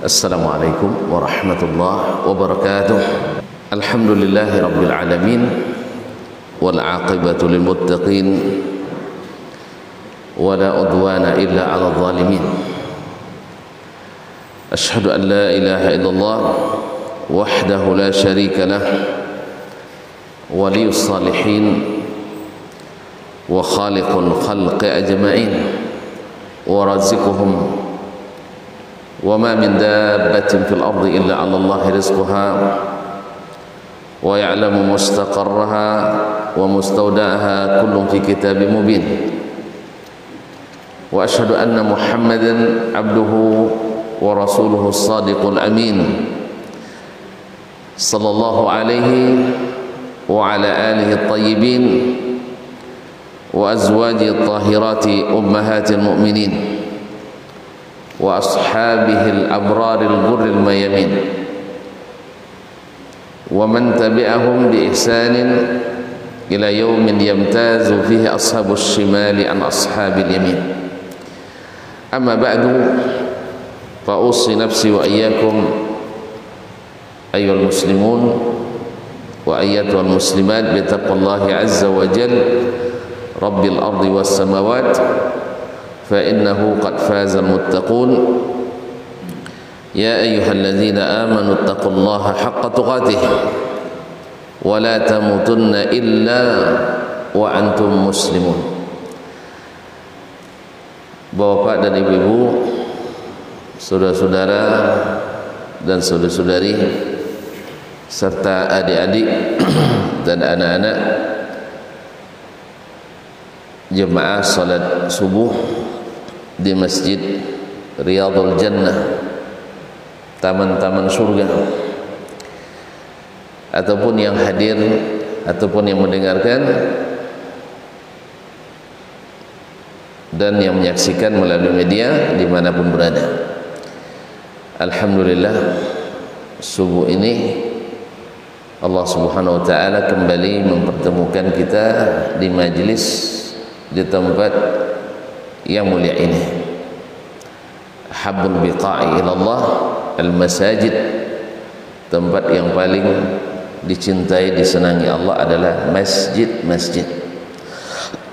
السلام عليكم ورحمة الله وبركاته. الحمد لله رب العالمين والعاقبة للمتقين ولا عدوان إلا على الظالمين. أشهد أن لا إله إلا الله وحده لا شريك له ولي الصالحين وخالق الخلق أجمعين ورزقهم وما من دابة في الأرض إلا على الله رزقها ويعلم مستقرها ومستودعها كل في كتاب مبين. وأشهد أن محمدا عبده ورسوله الصادق الأمين. صلى الله عليه وعلى آله الطيبين وأزواجه الطاهرات أمهات المؤمنين. وأصحابه الأبرار الغر الميامين. ومن تبعهم بإحسان إلى يوم يمتاز فيه أصحاب الشمال عن أصحاب اليمين. أما بعد فأوصي نفسي وإياكم أيها المسلمون وأيتها المسلمات بتقوى الله عز وجل رب الأرض والسماوات فإنه قد فاز المتقون يا أيها الذين آمنوا اتقوا الله حق تقاته ولا تموتن إلا وأنتم مسلمون Bapak dan ibu-ibu Saudara-saudara Dan saudara-saudari Serta adik-adik Dan anak-anak Jemaah salat subuh di masjid Riyadul Jannah Taman-taman surga Ataupun yang hadir Ataupun yang mendengarkan dan yang menyaksikan melalui media dimanapun berada. Alhamdulillah subuh ini Allah subhanahu wa ta'ala kembali mempertemukan kita di majlis di tempat yang mulia ini. Habul biqa'i ilallah al-masajid. Tempat yang paling dicintai disenangi Allah adalah masjid-masjid.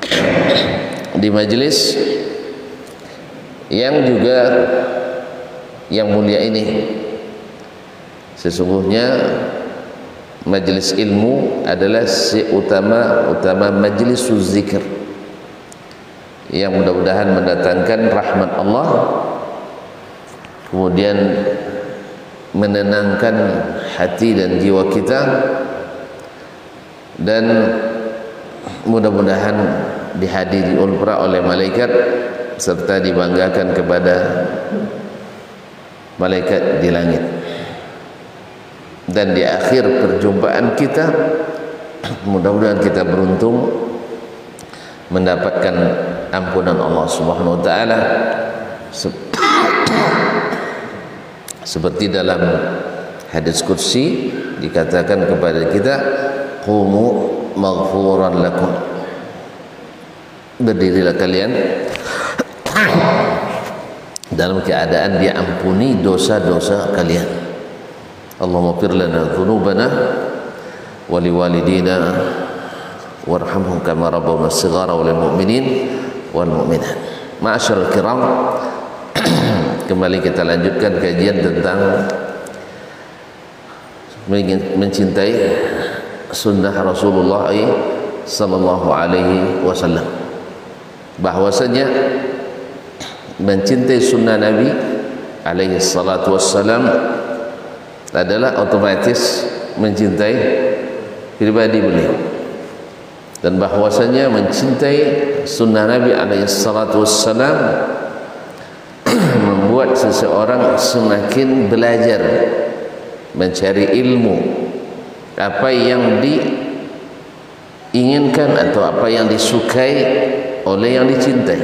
Di majlis yang juga yang mulia ini sesungguhnya majlis ilmu adalah si utama utama majlis zikir yang mudah-mudahan mendatangkan rahmat Allah. Kemudian menenangkan hati dan jiwa kita. Dan mudah-mudahan dihadiri ulpra oleh malaikat serta dibanggakan kepada malaikat di langit. Dan di akhir perjumpaan kita mudah-mudahan kita beruntung mendapatkan ampunan Allah Subhanahu wa taala. Seperti dalam hadis kursi dikatakan kepada kita qumu maghfuran lakum. Berdirilah kalian. Dalam keadaan dia ampuni dosa-dosa kalian. Allahumma fir lana dhunubana wa liwalidina warhamhum kama rabbawna shighara wal mu'minin wal mu'minat ma'asyiral kiram. Kembali kita lanjutkan kajian tentang mencintai sunnah Rasulullah sallallahu alaihi wasallam. Bahwasanya mencintai sunnah Nabi alaihi salatu wassalam adalah otomatis mencintai pribadi beliau dan bahwasanya mencintai sunnah Nabi alaihi salatu wassalam membuat seseorang semakin belajar mencari ilmu apa yang diinginkan atau apa yang disukai oleh yang dicintai.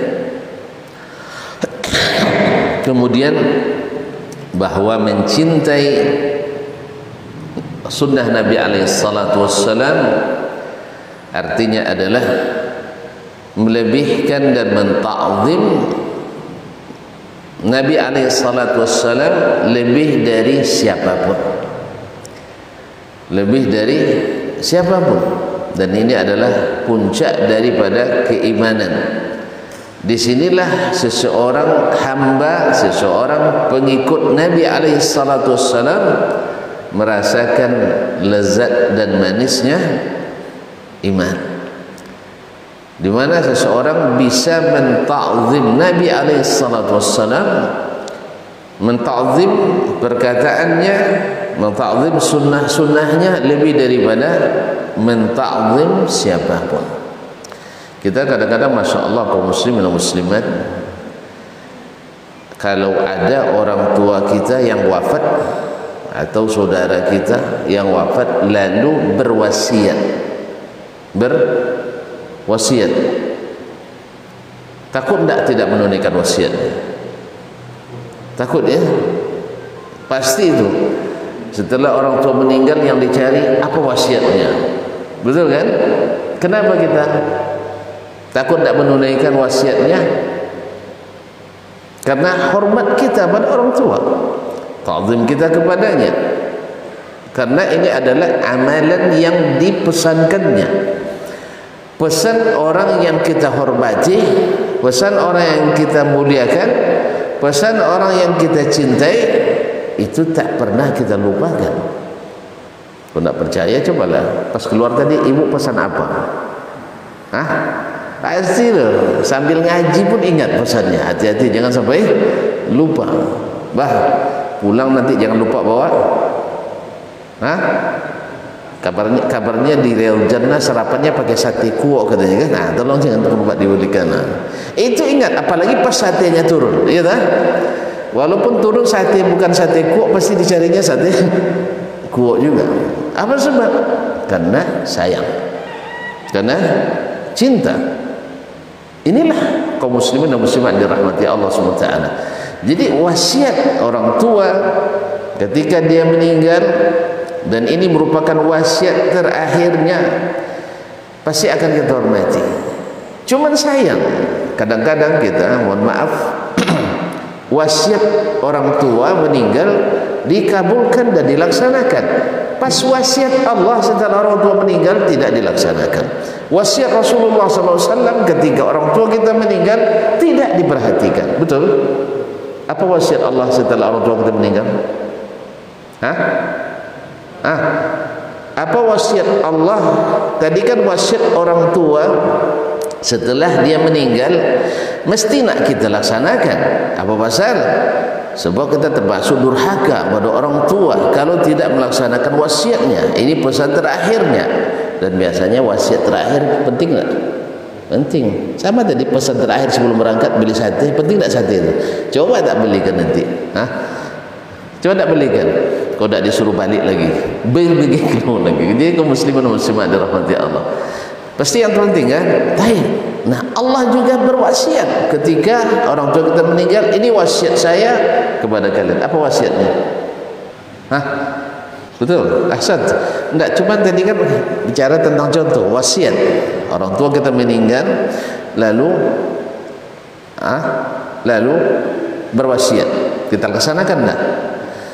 Kemudian bahwa mencintai sunnah Nabi alaihi salatu wassalam artinya adalah melebihkan dan menta'zim Nabi alaihissalatu wassalam lebih dari siapapun. Lebih dari siapapun. Dan ini adalah puncak daripada keimanan. Disinilah seseorang hamba seseorang pengikut Nabi alaihissalatu wassalam merasakan lezat dan manisnya iman. Di mana seseorang bisa menta'zim Nabi wassalam menta'zim perkataannya menta'zim sunnah-sunnahnya lebih daripada menta'zim siapapun. Kita kadang-kadang Masya Allah kaum muslim dan muslimat kalau ada orang tua kita yang wafat atau saudara kita yang wafat lalu berwasiat ber wasiat takut tak tidak menunaikan wasiat takut ya? Pasti itu setelah orang tua meninggal yang dicari apa wasiatnya? Betul kan? Kenapa kita takut tak menunaikan wasiatnya? Karena hormat kita pada orang tua. Ta'zim kita kepadanya. Karena ini adalah amalan yang dipesankannya pesan orang yang kita hormati pesan orang yang kita muliakan pesan orang yang kita cintai itu tak pernah kita lupakan. Kalau tak percaya? Cobalah. Pas keluar tadi ibu pesan apa? Hah? pasti loh sambil ngaji pun ingat pesannya. Hati-hati jangan sampai lupa. Bah pulang nanti jangan lupa bawa. Hah? Kabarnya kabarnya di Real Jannah sarapannya pakai sate kuok katanya kan? Nah tolong jangan terlupa dibelikan nah. itu ingat apalagi pas satenya turun iya tak? Walaupun turun sate bukan sate kuok pasti dicarinya sate kuok juga. Apa sebab? Karena sayang. Karena cinta. Inilah kaum muslimin dan muslimat dirahmati Allah SWT jadi wasiat orang tua ketika dia meninggal dan ini merupakan wasiat terakhirnya. Pasti akan kita hormati. Cuman sayang kadang-kadang kita mohon maaf wasiat orang tua meninggal dikabulkan dan dilaksanakan. Pas wasiat Allah setelah orang tua meninggal tidak dilaksanakan. Wasiat Rasulullah SAW ketika orang tua kita meninggal tidak diperhatikan. Betul? Apa wasiat Allah setelah orang tua kita meninggal? Hah? Ah, apa wasiat Allah? Tadi kan wasiat orang tua setelah dia meninggal mesti nak kita laksanakan. Apa pasal? Sebab kita termasuk durhaka pada orang tua kalau tidak melaksanakan wasiatnya. Ini pesan terakhirnya. Dan biasanya wasiat terakhir penting tak? Penting. Sama tadi pesan terakhir sebelum berangkat beli sate. Penting tak sate itu? Coba tak belikan nanti. Hah? Coba tak belikan? Kau tak disuruh balik lagi. Beli kau lagi jadi kau musliman muslimat dirahmati Allah. Pasti yang terpenting kan baik. Nah Allah juga berwasiat. Ketika orang tua kita meninggal ini wasiat saya kepada kalian. Apa wasiatnya? Hah? betul? Ahsan? Enggak cuma tadi kan bicara tentang contoh wasiat. Orang tua kita meninggal lalu ah lalu berwasiat. Kita laksanakan enggak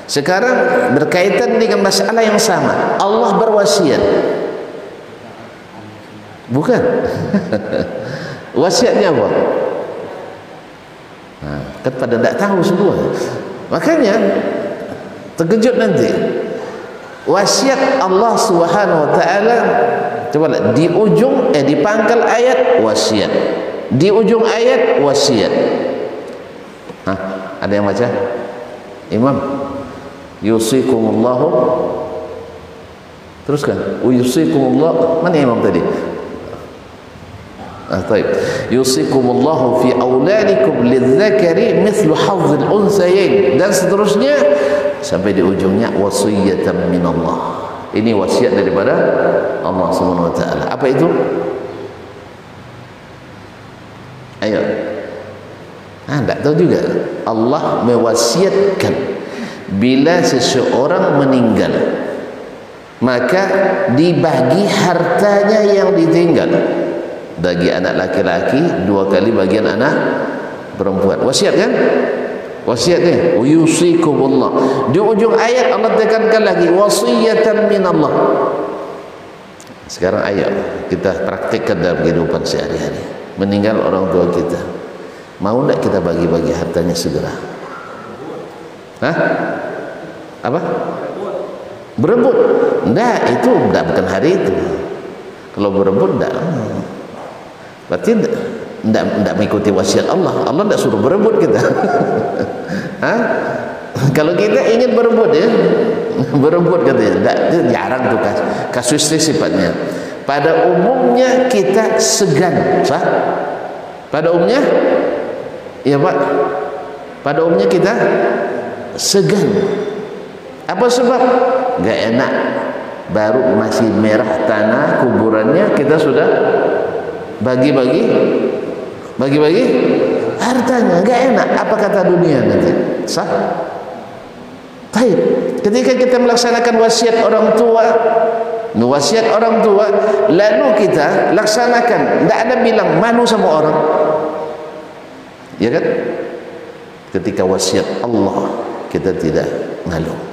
sekarang berkaitan dengan masalah yang sama. Allah berwasiat. Bukan. Wasiatnya apa? Nah, kan pada tidak tahu semua. Makanya terkejut nanti. Wasiat Allah Subhanahu wa taala coba lihat di ujung eh di pangkal ayat wasiat. Di ujung ayat wasiat. Hah, ada yang baca? Imam yusikumullahu teruskan yusikumullah mana imam tadi ah baik yusikumullahu fi auladikum lidzakari mithlu hazzil unsayain dan seterusnya sampai di ujungnya wasiyatan minallah ini wasiat daripada Allah Subhanahu wa taala apa itu ayo ah tak tahu juga Allah mewasiatkan bila seseorang meninggal maka dibagi hartanya yang ditinggal. Bagi anak laki-laki dua kali bagian anak perempuan. Wasiat kan? Wasiat ni yusikumullah di ujung ayat Allah tekankan lagi wasiyatan min Allah sekarang ayat kita praktikkan dalam kehidupan sehari-hari. Meninggal orang tua kita. Mau tak kita bagi-bagi hartanya segera? Hah? Apa? berebut. Enggak itu enggak bukan hari itu. Kalau berebut enggak berarti enggak tidak mengikuti wasiat Allah. Allah tidak suruh berebut kita. Ha? kalau kita ingin berebut ya. Berebut katanya tidak jarang tuh kas sifatnya. Pada umumnya kita segan sah? pada umumnya? Ya pak. Pada umumnya kita segan apa sebab? Gak enak. Baru masih merah tanah kuburannya kita sudah bagi-bagi. Bagi-bagi hartanya. Enggak enak. Apa kata dunia nanti? Sah? Baik ketika kita melaksanakan wasiat orang tua wasiat orang tua lalu kita laksanakan. Tidak ada bilang malu sama orang. Ya kan? Ketika wasiat Allah kita tidak malu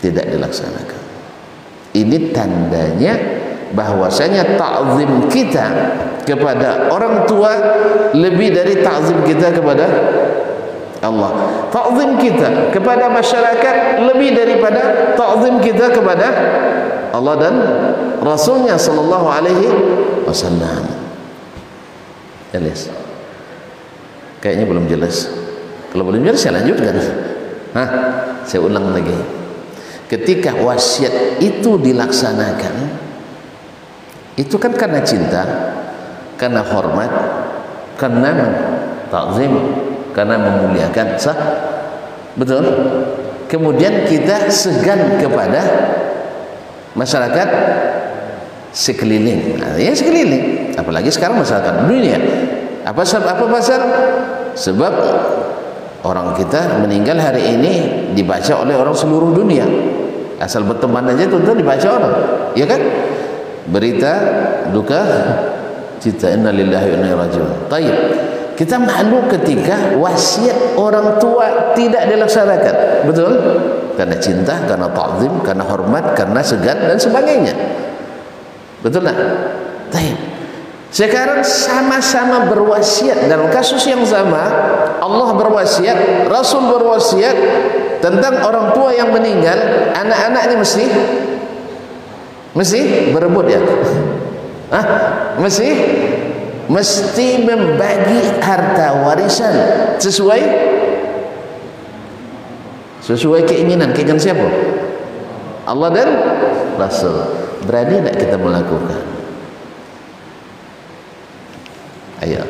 tidak dilaksanakan. Ini tandanya bahwasanya ta'zim kita kepada orang tua lebih dari ta'zim kita kepada Allah. Ta'zim kita kepada masyarakat lebih daripada ta'zim kita kepada Allah dan Rasulnya sallallahu alaihi wasallam. Jelas? Kayaknya belum jelas. Kalau belum jelas saya lanjutkan. Hah? saya ulang lagi ketika wasiat itu dilaksanakan itu kan karena cinta karena hormat karena takzim karena memuliakan sah? Betul? Kemudian kita segan kepada masyarakat sekeliling. Nah, ya sekeliling. Apalagi sekarang masyarakat dunia. Apa sebab apa pasal? Sebab orang kita meninggal hari ini dibaca oleh orang seluruh dunia asal berteman aja tentu dibaca orang ya kan berita duka cita inna lillahi inna rajiun. Tayyib. Kita malu ketika wasiat orang tua tidak dilaksanakan. Betul? Karena cinta, karena ta'zim, karena hormat, karena segan dan sebagainya. Betul tak? Tayyib. Sekarang sama-sama berwasiat. Dalam kasus yang sama Allah berwasiat, Rasul berwasiat tentang orang tua yang meninggal, anak-anaknya mesti mesti berebut ya Hah? mesti mesti membagi harta warisan. Sesuai? Sesuai keinginan. Keinginan siapa? Allah dan Rasul. Berani tak kita melakukan ayo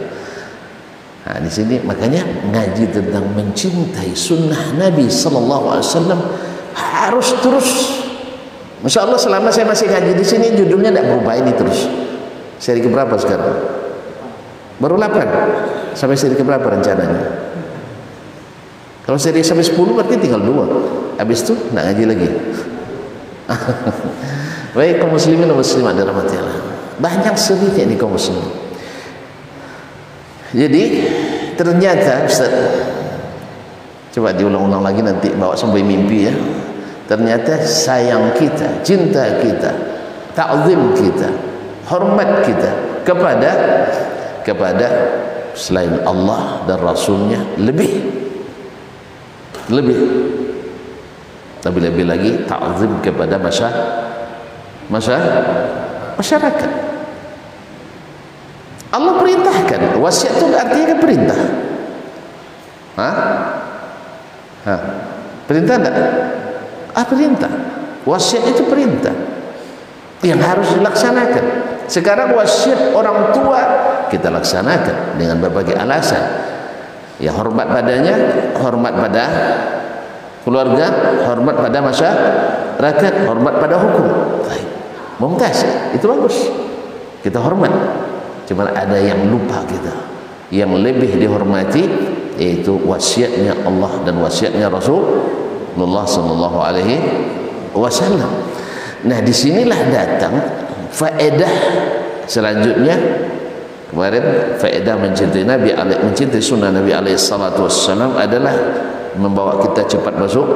nah, di sini makanya ngaji tentang mencintai sunnah Nabi Sallallahu Alaihi Wasallam harus terus Masya Allah selama saya masih ngaji di sini judulnya tidak berubah ini terus. Seri keberapa sekarang? Baru 8. Sampai seri keberapa rencananya? Kalau seri sampai 10 berarti tinggal dua. Habis itu tidak ngaji lagi. Baik kaum muslimin dan muslimat dirahmati Allah. Banyak serinya ini kaum muslimin. Jadi ternyata Ustaz Coba diulang-ulang lagi nanti bawa sampai mimpi ya. Ternyata sayang kita cinta kita ta'zim kita hormat kita kepada kepada selain Allah dan Rasulnya lebih. Lebih. Lebih-lebih lagi ta'zim kepada masyarakat masyarakat Allah perintahkan. Wasiat itu artinya kan perintah. Ha? ha? perintah tak? ah perintah. Wasiat itu perintah. Yang harus dilaksanakan. Sekarang wasiat orang tua kita laksanakan dengan berbagai alasan. Ya hormat padanya hormat pada keluarga hormat pada masyarakat hormat pada hukum. Baik. Mumtaz itu bagus. Kita hormat cuma ada yang lupa kita. Yang lebih dihormati yaitu wasiatnya Allah dan wasiatnya Rasul Rasulullah sallallahu alaihi wasallam. Nah, disinilah datang faedah selanjutnya. Kemarin faedah mencintai Nabi mencintai sunnah Nabi alaihi salatu wassalam adalah membawa kita cepat masuk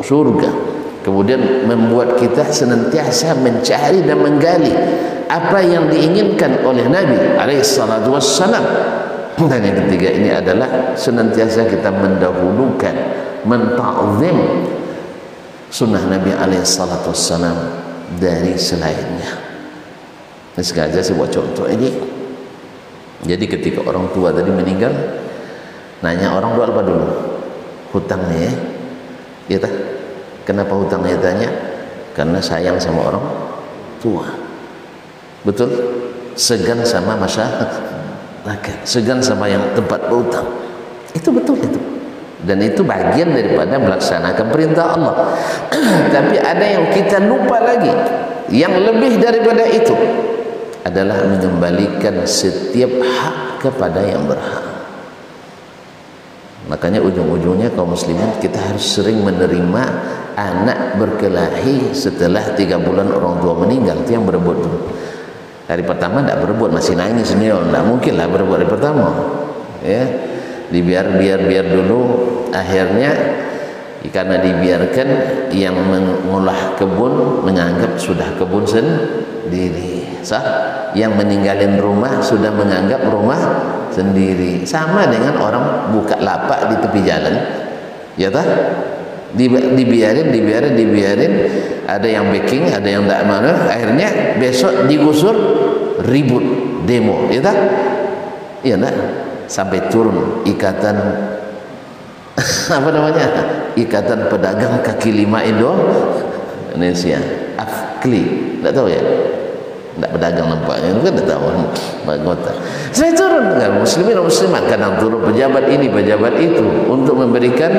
surga kemudian membuat kita senantiasa mencari dan menggali apa yang diinginkan oleh Nabi alaihi salatu wassalam dan yang ketiga ini adalah senantiasa kita mendahulukan menta'zim sunnah Nabi alaihi salatu wassalam dari selainnya. Ini sengaja buat contoh ini jadi ketika orang tua tadi meninggal nanya orang tua apa dulu? Hutangnya ya. Ya tak kenapa hutangnya tanya karena sayang sama orang tua. Betul? Segan sama masyarakat. Segan sama yang tempat berhutang. Itu betul itu. Dan itu bagian daripada melaksanakan perintah Allah. Tapi ada yang kita lupa lagi. Yang lebih daripada itu adalah mengembalikan setiap hak kepada yang berhak makanya ujung-ujungnya kaum muslimin kita harus sering menerima anak berkelahi setelah tiga bulan orang tua meninggal. Itu yang berebut. Hari pertama tidak berebut masih nangis senyum tidak mungkin lah berebut hari pertama. Ya dibiar biar biar dulu. Akhirnya karena dibiarkan yang mengolah kebun menganggap sudah kebun sendiri sah? Yang meninggalin rumah sudah menganggap rumah sendiri. Sama dengan orang buka lapak di tepi jalan. Ya tak dibiarin dibiarin dibiarin. Ada yang backing ada yang tak mana akhirnya besok digusur ribut demo. Ya tak ya tak sampai turun ikatan apa namanya? Ikatan pedagang kaki lima Indo Indonesia. Afkli. Tak tahu ya tak pedagang nampaknya itu kan tahu. Anggota saya turun dengan muslimin dan muslimat kadang turun pejabat ini pejabat itu untuk memberikan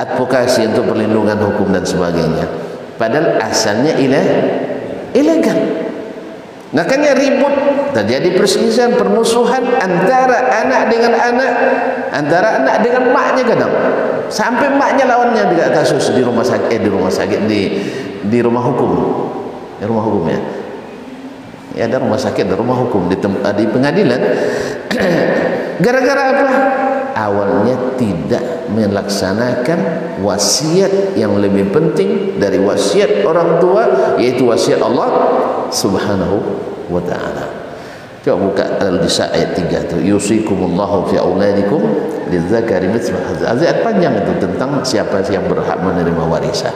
advokasi untuk perlindungan hukum dan sebagainya. Padahal asalnya ilah ilegal. Makanya ribut. Terjadi perselisihan permusuhan antara anak dengan anak antara anak dengan maknya kadang. Sampai maknya lawannya di kasus di rumah sakit eh, di rumah sakit di di rumah hukum. Di rumah hukum ya ya ada rumah sakit ada rumah hukum di, eh, di pengadilan gara-gara apa awalnya tidak melaksanakan wasiat yang lebih penting dari wasiat orang tua yaitu wasiat Allah subhanahu wa ta'ala Coba buka Al-Nisa ayat 3 tu. Yusikumullahu fi auladikum lidzakari mithlu hadzal. Ayat panjang itu tentang siapa yang berhak menerima warisan.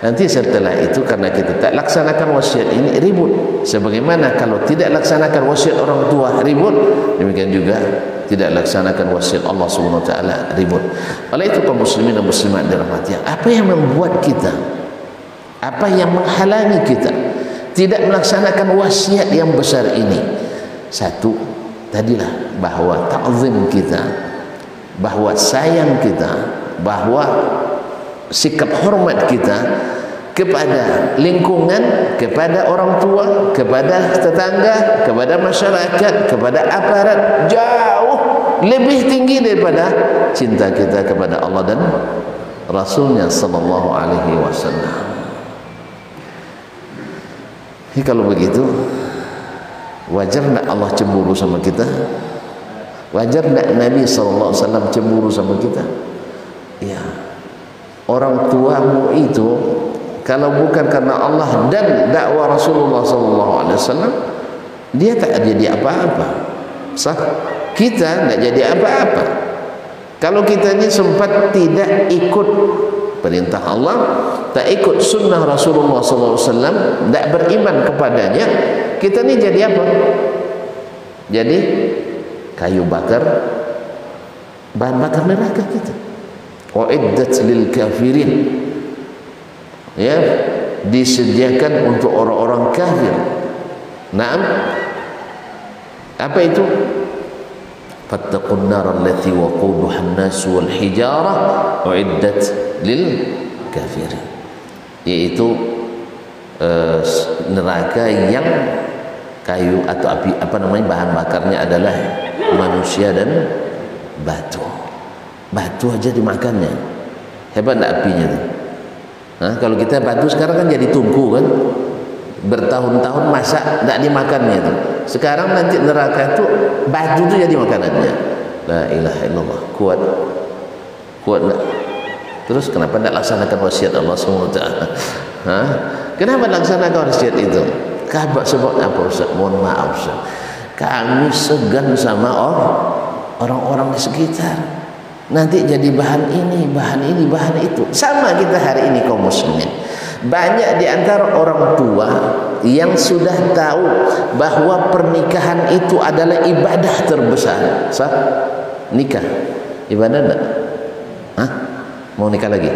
Nanti setelah itu karena kita tak laksanakan wasiat ini ribut. Sebagaimana kalau tidak laksanakan wasiat orang tua ribut, demikian juga tidak laksanakan wasiat Allah Subhanahu wa taala ribut. Oleh itu kaum muslimin dan muslimat dirahmati. Apa yang membuat kita apa yang menghalangi kita tidak melaksanakan wasiat yang besar ini? satu tadilah bahawa ta'zim kita bahawa sayang kita bahawa sikap hormat kita kepada lingkungan kepada orang tua kepada tetangga kepada masyarakat kepada aparat jauh lebih tinggi daripada cinta kita kepada Allah dan Rasulnya sallallahu alaihi wasallam. Jadi kalau begitu wajar tak Allah cemburu sama kita? Wajar tak Nabi SAW cemburu sama kita? Ya orang tuamu itu kalau bukan karena Allah dan dakwah Rasulullah SAW dia tak jadi apa-apa. Sah? Kita tak jadi apa-apa. Kalau kita ni sempat tidak ikut perintah Allah tak ikut sunnah Rasulullah SAW tak beriman kepadanya kita ni jadi apa? Jadi kayu bakar bahan bakar neraka kita wa'iddat lil kafirin ya disediakan untuk orang-orang kafir. Naam. Apa itu? Fattaqun nar allati waquduha an-nas wal hijarah uiddat lil kafirin yaitu uh, neraka yang kayu atau api apa namanya bahan bakarnya adalah manusia dan batu batu aja dimakannya. Hebat tak apinya tu? Ha? kalau kita batu sekarang kan jadi tungku kan? Bertahun-tahun masak tak dimakannya tu. Sekarang nanti neraka itu baju itu jadi makanannya. La ilaha illallah. Kuat. Kuat tak terus kenapa tidak laksanakan wasiat Allah SWT ha? kenapa laksanakan wasiat itu? Kabar sebab apa Ustaz? Mohon maaf Ustaz. Kami segan sama orang-orang di sekitar nanti jadi bahan ini bahan ini bahan itu. Sama kita hari ini kaum muslimin. Banyak di antara orang tua yang sudah tahu bahawa pernikahan itu adalah ibadah terbesar. Sah nikah. Ibadah tak Hah? mau nikah lagi?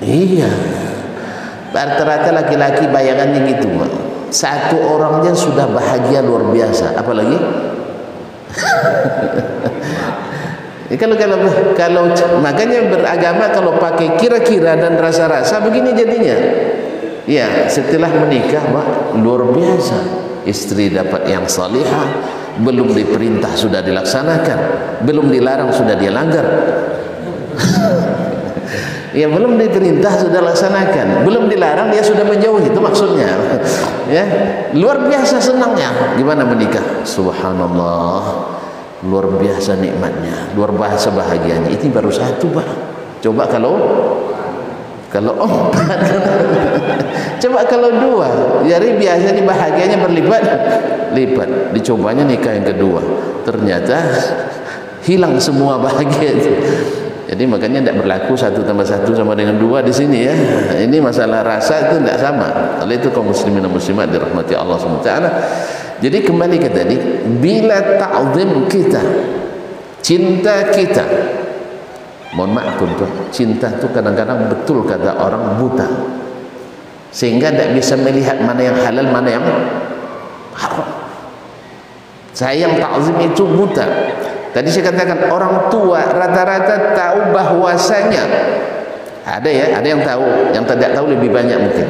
Iya. Rata-rata laki-laki bayangannya gitu mak. satu orang dia sudah bahagia luar biasa. Apalagi Ya, kalau kalau kalau makanya beragama kalau pakai kira-kira dan rasa-rasa begini jadinya. Ya, setelah menikah, Pak, luar biasa. Istri dapat yang salihah, belum diperintah sudah dilaksanakan, belum dilarang sudah dia langgar. ya belum diperintah sudah laksanakan, belum dilarang dia sudah menjauh itu maksudnya. ya, luar biasa senangnya gimana menikah. Subhanallah luar biasa nikmatnya luar biasa bahagianya. Ini baru satu pak. Coba kalau kalau empat. Coba kalau dua. Jadi biasanya bahagianya berlipat. Lipat. Dicobanya nikah yang kedua. Ternyata hilang semua bahagia. Itu jadi makanya tidak berlaku satu tambah satu sama dengan dua di sini ya. Ini masalah rasa itu tidak sama. Oleh itu kaum muslimin dan muslimat dirahmati Allah SWT jadi kembali ke tadi, bila ta'zim kita, cinta kita, mohon maaf tuan cinta itu kadang-kadang betul kata orang buta, sehingga tidak bisa melihat mana yang halal, mana yang haram. Sayang ta'zim itu buta. Tadi saya katakan orang tua rata-rata tahu bahwasanya ada ya, ada yang tahu, yang tidak tahu lebih banyak mungkin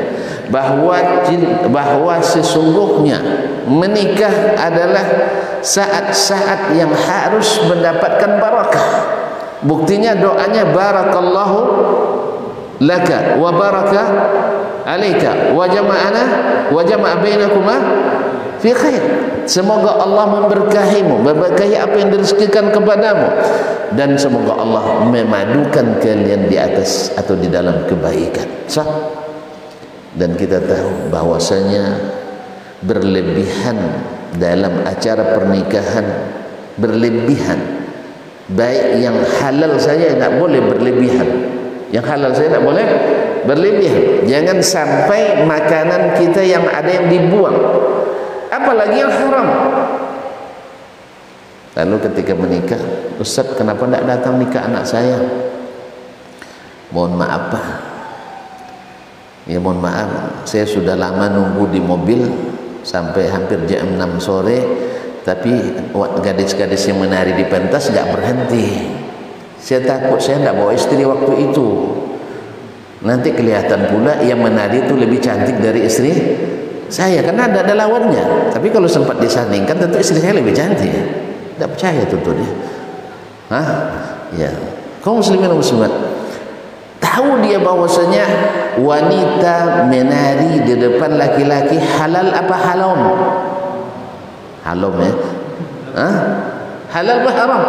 bahawa bahawa sesungguhnya menikah adalah saat-saat yang harus mendapatkan barakah. Buktinya doanya barakallahu laka wa baraka alayka wa jama'ana wa jama'a bainakuma fi khair. Semoga Allah memberkahimu memberkahi apa yang direzekikan kepadamu. Dan semoga Allah memadukan kalian di atas atau di dalam kebaikan. Sah dan kita tahu bahwasanya berlebihan dalam acara pernikahan berlebihan. Baik yang halal saya tidak boleh berlebihan. Yang halal saya tidak boleh berlebihan. Jangan sampai makanan kita yang ada yang dibuang. Apalagi yang haram. Lalu ketika menikah Ustaz kenapa tidak datang nikah anak saya? Mohon maaf pak ya mohon maaf. Saya sudah lama nunggu di mobil sampai hampir jam 6 sore tapi gadis-gadis yang menari di pentas tidak berhenti. Saya takut saya tidak bawa istri waktu itu. Nanti kelihatan pula yang menari itu lebih cantik dari istri saya karena ada, ada lawannya. Tapi kalau sempat disandingkan tentu istri saya lebih cantik. Tidak percaya tentu dia Hah? ya. Kaum muslimin muslimat tahu dia bahwasanya wanita menari di depan laki-laki halal apa haram? Haram ya? Ha? halal apa haram?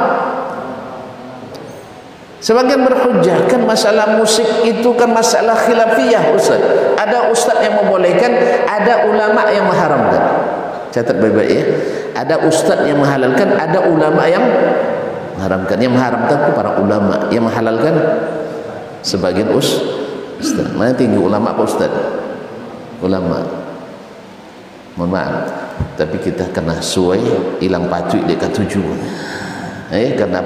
Sebagian berhujah kan masalah musik itu kan masalah khilafiyah Ustaz. Ada ustaz yang membolehkan ada ulama yang mengharamkan. Catat baik-baik ya. Ada ustaz yang menghalalkan ada ulama yang mengharamkan. Yang mengharamkan itu para ulama. Yang menghalalkan sebagian us ustaz. Mana tinggi? Ulama apa ustaz? Ulama. Mohon maaf. Tapi kita kena suai hilang patut dekat tujuan eh karena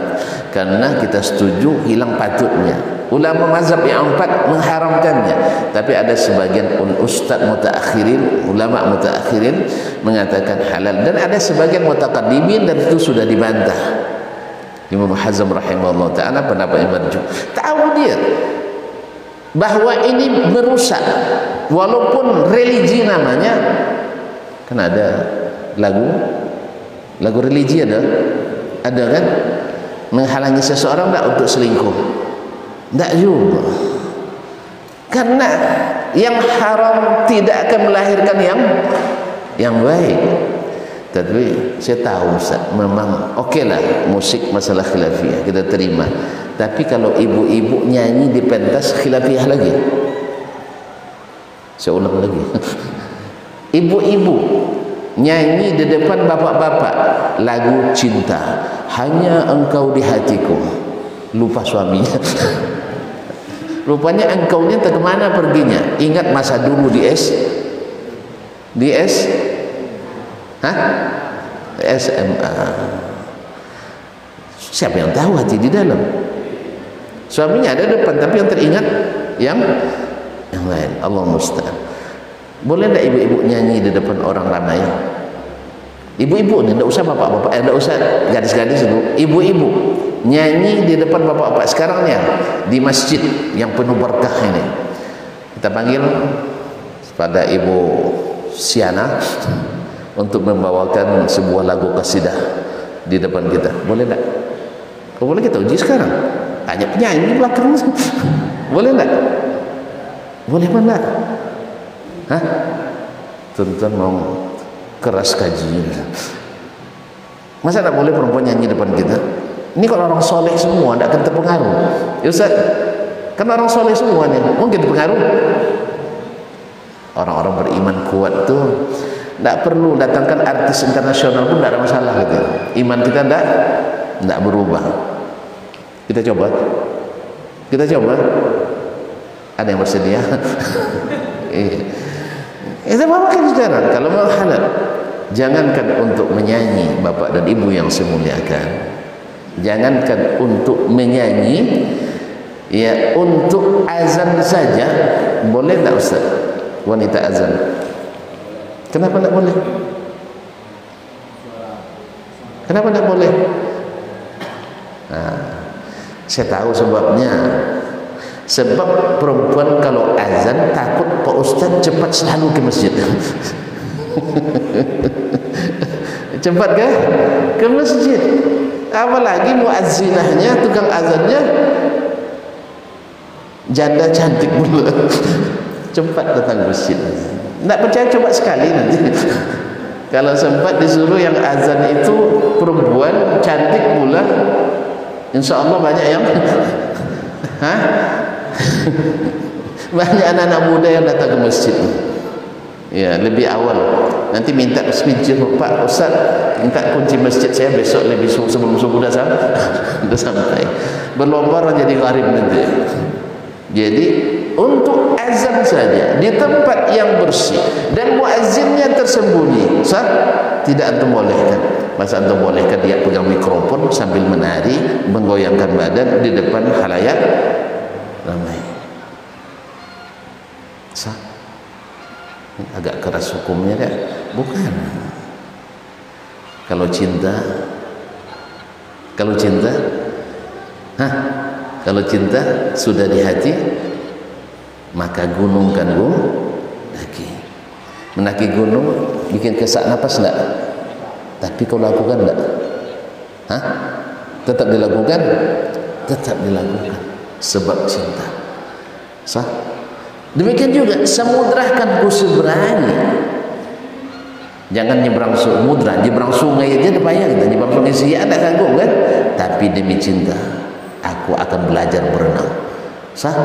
karena kita setuju hilang patutnya. Ulama mazhab yang empat mengharamkannya. Tapi ada sebagian ustaz mutaakhirin ulama mutaakhirin mengatakan halal. Dan ada sebagian mutaqaddimin dan itu sudah dibantah Imam Hazm rahimahullah ta'ala pendapat yang marju tahu dia bahawa ini merusak. Walaupun religi namanya kan ada lagu lagu religi ada? Ada kan? Menghalangi seseorang tak untuk selingkuh? Tak juga. Karena yang haram tidak akan melahirkan yang yang baik tapi saya tahu Ustaz. Memang okeylah musik masalah khilafiyah kita terima. Tapi kalau ibu-ibu nyanyi di pentas khilafiyah lagi. Saya ulang lagi. Ibu-ibu nyanyi di depan bapak-bapak lagu cinta. Hanya engkau di hatiku. Lupa suaminya. Rupanya engkaunya tak kemana perginya. Ingat masa dulu di S? Di S? Hah? SMA siapa yang tahu hati di dalam? Suaminya ada depan tapi yang teringat yang yang lain. Allah musta'an. Boleh tak ibu-ibu nyanyi di depan orang ramai? Ibu-ibu ni tak usah bapak-bapak eh, tak usah gadis-gadis itu ibu-ibu nyanyi di depan bapak-bapak sekarang ni di masjid yang penuh berkah ini. Kita panggil pada ibu Siana untuk membawakan sebuah lagu kasidah di depan kita boleh tak? Oh, boleh kita uji sekarang hanya penyanyi di belakang boleh tak? boleh mana? Hah? tuan-tuan mau keras kaji masa tak boleh perempuan nyanyi depan kita? ini kalau orang soleh semua tidak akan terpengaruh ya Ustaz kan orang soleh semua ni mungkin terpengaruh orang-orang beriman kuat tu tak perlu datangkan artis internasional pun tak ada masalah gitu. Iman kita tak tak berubah. Kita coba. Kita coba. Ada yang bersedia? Itu apa kan sekarang? Kalau mau halal, jangankan untuk menyanyi bapak dan ibu yang semuliakan. Jangankan untuk menyanyi, ya untuk azan saja boleh tak Ustaz? Wanita azan Kenapa tak boleh? Kenapa tak boleh? Ha, saya tahu sebabnya. Sebab perempuan kalau azan takut Pak Ustaz cepat selalu ke masjid. cepat ke? Ke masjid. Apalagi muazzinahnya, tukang azannya janda cantik pula. cepat datang masjid. Tak percaya coba sekali nanti. Kalau sempat disuruh yang azan itu perempuan cantik pula, insya Allah banyak yang, banyak anak-anak muda yang datang ke masjid. Ya, lebih awal. Nanti minta kunci Pak Ustaz, minta kunci masjid saya besok lebih sebelum subuh dah sampai. Berlomba jadi gharib nanti. Jadi untuk azan saja. Di tempat yang bersih. Dan muazzinnya tersembunyi. Sah tidak antum bolehkan. Masa antum bolehkan dia pegang mikrofon sambil menari menggoyangkan badan di depan halayak ramai. Sah agak keras hukumnya kan bukan. Kalau cinta kalau cinta Hah? kalau cinta sudah di hati maka gunung kan gunung daki menaki gunung bikin kesak nafas enggak? Tapi kau lakukan enggak? Hah? tetap dilakukan? Tetap dilakukan. Sebab cinta. Sah? Demikian juga semudrahkan ku seberangi. Jangan nyebrang samudra nyebrang sungai aja payah kita. Nyebrang sungai sih ada kagum kan? Tapi demi cinta aku akan belajar berenang. Sah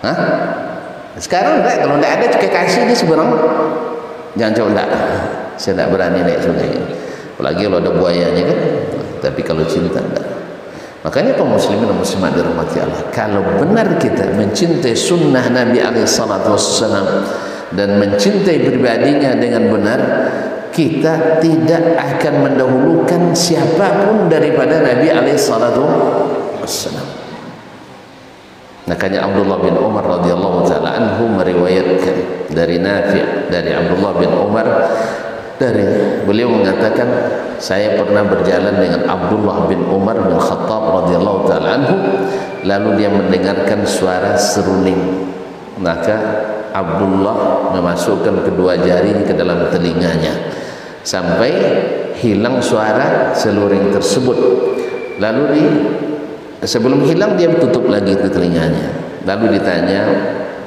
Hah? Sekarang enggak, kalau enggak ada cukai kasih ni seberang. Jangan coba enggak. Saya enggak berani naik sungai. Apalagi kalau ada buayanya kan. Tapi kalau cinta enggak. Makanya kaum muslimin dan muslimat dirahmati Allah. Kalau benar kita mencintai sunnah Nabi alaihi salatu wassalam dan mencintai pribadinya dengan benar, kita tidak akan mendahulukan siapapun daripada Nabi alaihi salatu wassalam. Makanya Abdullah bin Umar radhiyallahu taala anhu meriwayatkan dari Nafi' dari Abdullah bin Umar. Dari beliau mengatakan saya pernah berjalan dengan Abdullah bin Umar bin Khattab radhiyallahu taala anhu lalu dia mendengarkan suara seruling. Maka Abdullah memasukkan kedua jari ke dalam telinganya. Sampai hilang suara seluring tersebut. Lalu di sebelum hilang dia tutup lagi ke telinganya. Lalu ditanya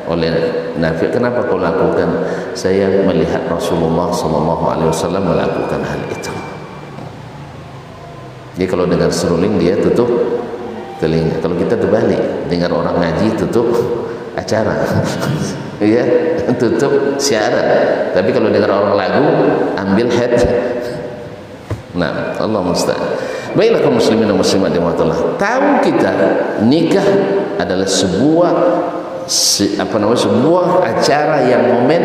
oleh Nafi kenapa kau lakukan? Saya melihat Rasulullah sallallahu alaihi wasallam melakukan hal itu. Jadi kalau dengar seruling dia tutup telinga. Kalau kita terbalik dengar orang ngaji tutup acara. Ya tutup siaran. Tapi kalau dengar orang lagu ambil head. Nah Allah musta'an Baiklah kaum muslimin dan muslimat yang Allah. Tahu kita nikah adalah sebuah se, apa namanya sebuah acara yang momen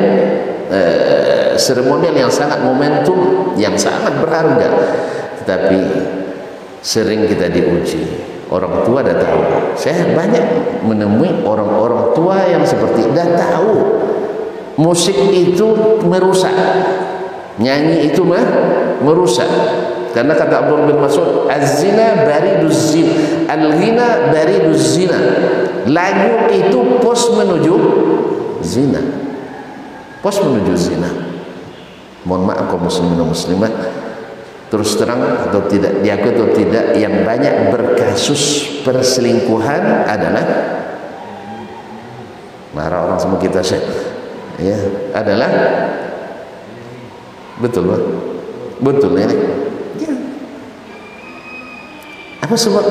uh, seremonial yang sangat momentum yang sangat berharga. Tetapi sering kita diuji orang tua dah tahu. Saya banyak menemui orang-orang tua yang seperti dah tahu musik itu merusak nyanyi itu mah merusak karena kata Abdul bin Mas'ud az-zina bariduz zina al-ghina bariduz zina. Lagu itu pos menuju zina. Pos menuju zina. Mohon maaf kaum muslimin dan muslimat. Terus terang atau tidak diakui atau tidak yang banyak berkasus perselingkuhan adalah marah orang semua kita syekh. Ya adalah betul pak. Betul ini ya. Apa sebab?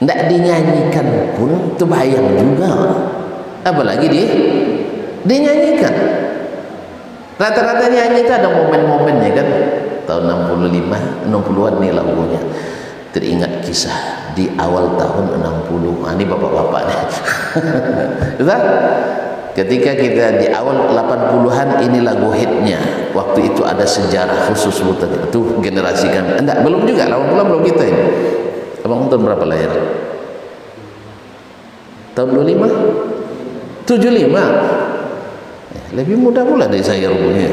Tidak dinyanyikan pun itu bayang juga apalagi di dinyanyikan. Rata-rata nyanyi itu ada momen-momennya kan? Tahun 65 60-an nih lagunya teringat kisah di awal tahun 60 ah, ini bapak-bapak ketika kita di awal 80-an ini lagu hitnya. Waktu itu ada sejarah khusus itu generasi kan enggak belum juga. 80 belum kita ini. Abang tahun berapa lahir? Tahun 25 75 eh, lebih muda pula dari saya rupanya.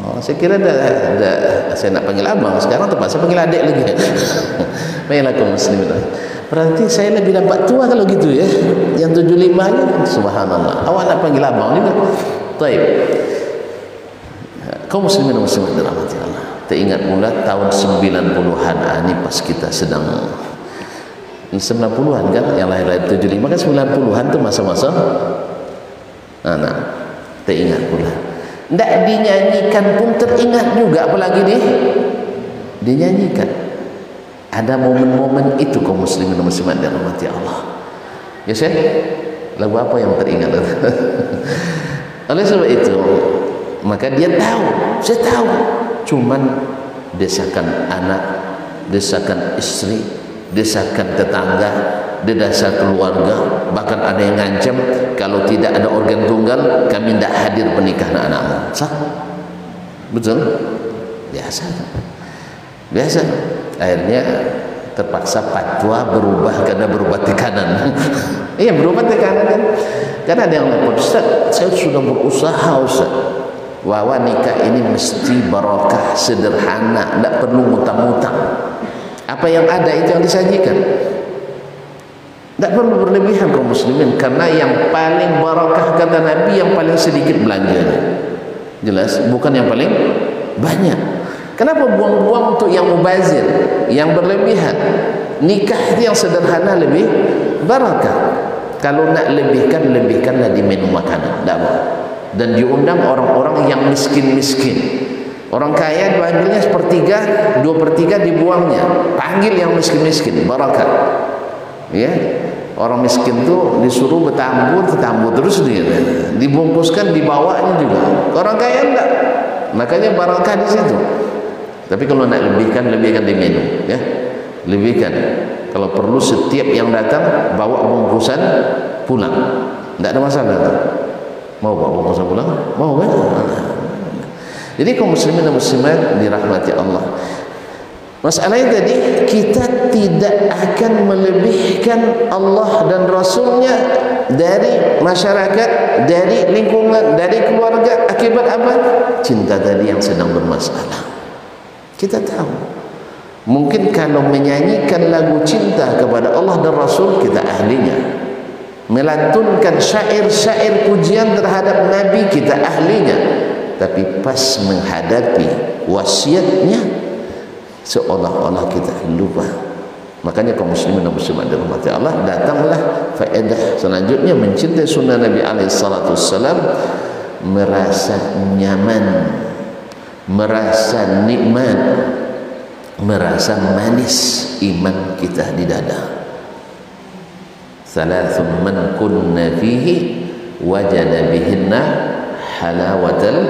Oh, saya kira ada, ada saya nak panggil abang. Sekarang tempat saya panggil adik lagi. Baiklah kaum muslimin Berarti saya lebih dapat tua kalau gitu ya. Yang 75 nya subhanallah. Awak nak panggil abang juga. Baik. Kau muslimin dan muslimat dirahmati Allah. Teringat pula tahun 90-an ah, ini pas kita sedang 90-an kan yang lahir-lahir 75 kan 90-an tu masa-masa nah, nah teringat pula tidak dinyanyikan pun teringat juga apalagi ni dinyanyikan ada momen-momen itu kaum muslimin dan muslimat yang rahmati Allah. Ya saya lagu apa yang teringat? Oleh sebab itu maka dia tahu saya tahu. Cuman desakan anak desakan istri desakan tetangga dedasa keluarga bahkan ada yang ngancam kalau tidak ada organ tunggal kami tidak hadir pernikahan anakmu. Sah? Betul? Biasa biasa. Akhirnya terpaksa fatwa berubah karena berubah tekanan. Iya berubah tekanan kan? Karena ada yang Ustaz saya sudah berusaha Ustaz. Bahwa nikah ini mesti barakah sederhana tidak perlu mutang-mutang. Apa yang ada itu yang disajikan. Tidak perlu berlebihan kaum muslimin karena yang paling barakah kata Nabi yang paling sedikit belanja jelas? Bukan yang paling banyak Kenapa buang-buang untuk yang mubazir, yang berlebihan? Nikah itu yang sederhana lebih barakah. Kalau nak lebihkan, lebihkanlah di menu makanan. Tak apa. Dan diundang orang-orang yang miskin-miskin. Orang kaya dipanggilnya sepertiga, dua pertiga dibuangnya. Panggil yang miskin-miskin, barakah. Ya, orang miskin tu disuruh bertambur, bertambur terus dia. Dibungkuskan, dibawanya juga. Orang kaya enggak. Makanya barakah di situ. Tapi kalau nak lebihkan, lebihkan di menu, ya. Lebihkan. Kalau perlu setiap yang datang bawa bungkusan pulang. Tidak ada masalah. Mau bawa bungkusan pulang? Mau kan? Jadi kaum muslimin dan muslimat dirahmati Allah. Masalahnya tadi kita tidak akan melebihkan Allah dan Rasulnya dari masyarakat, dari lingkungan, dari keluarga akibat apa? Cinta tadi yang sedang bermasalah kita tahu. Mungkin kalau menyanyikan lagu cinta kepada Allah dan Rasul kita ahlinya. Melantunkan syair-syair pujian terhadap Nabi kita ahlinya. Tapi pas menghadapi wasiatnya seolah-olah kita lupa. Makanya kaum muslimin dan muslimat dirahmati Allah datanglah faedah selanjutnya mencintai sunnah Nabi alaihi salatu merasa nyaman merasa nikmat. Merasa manis iman kita di dada. Thalathun man kunna fihi wajada bihinna halawatal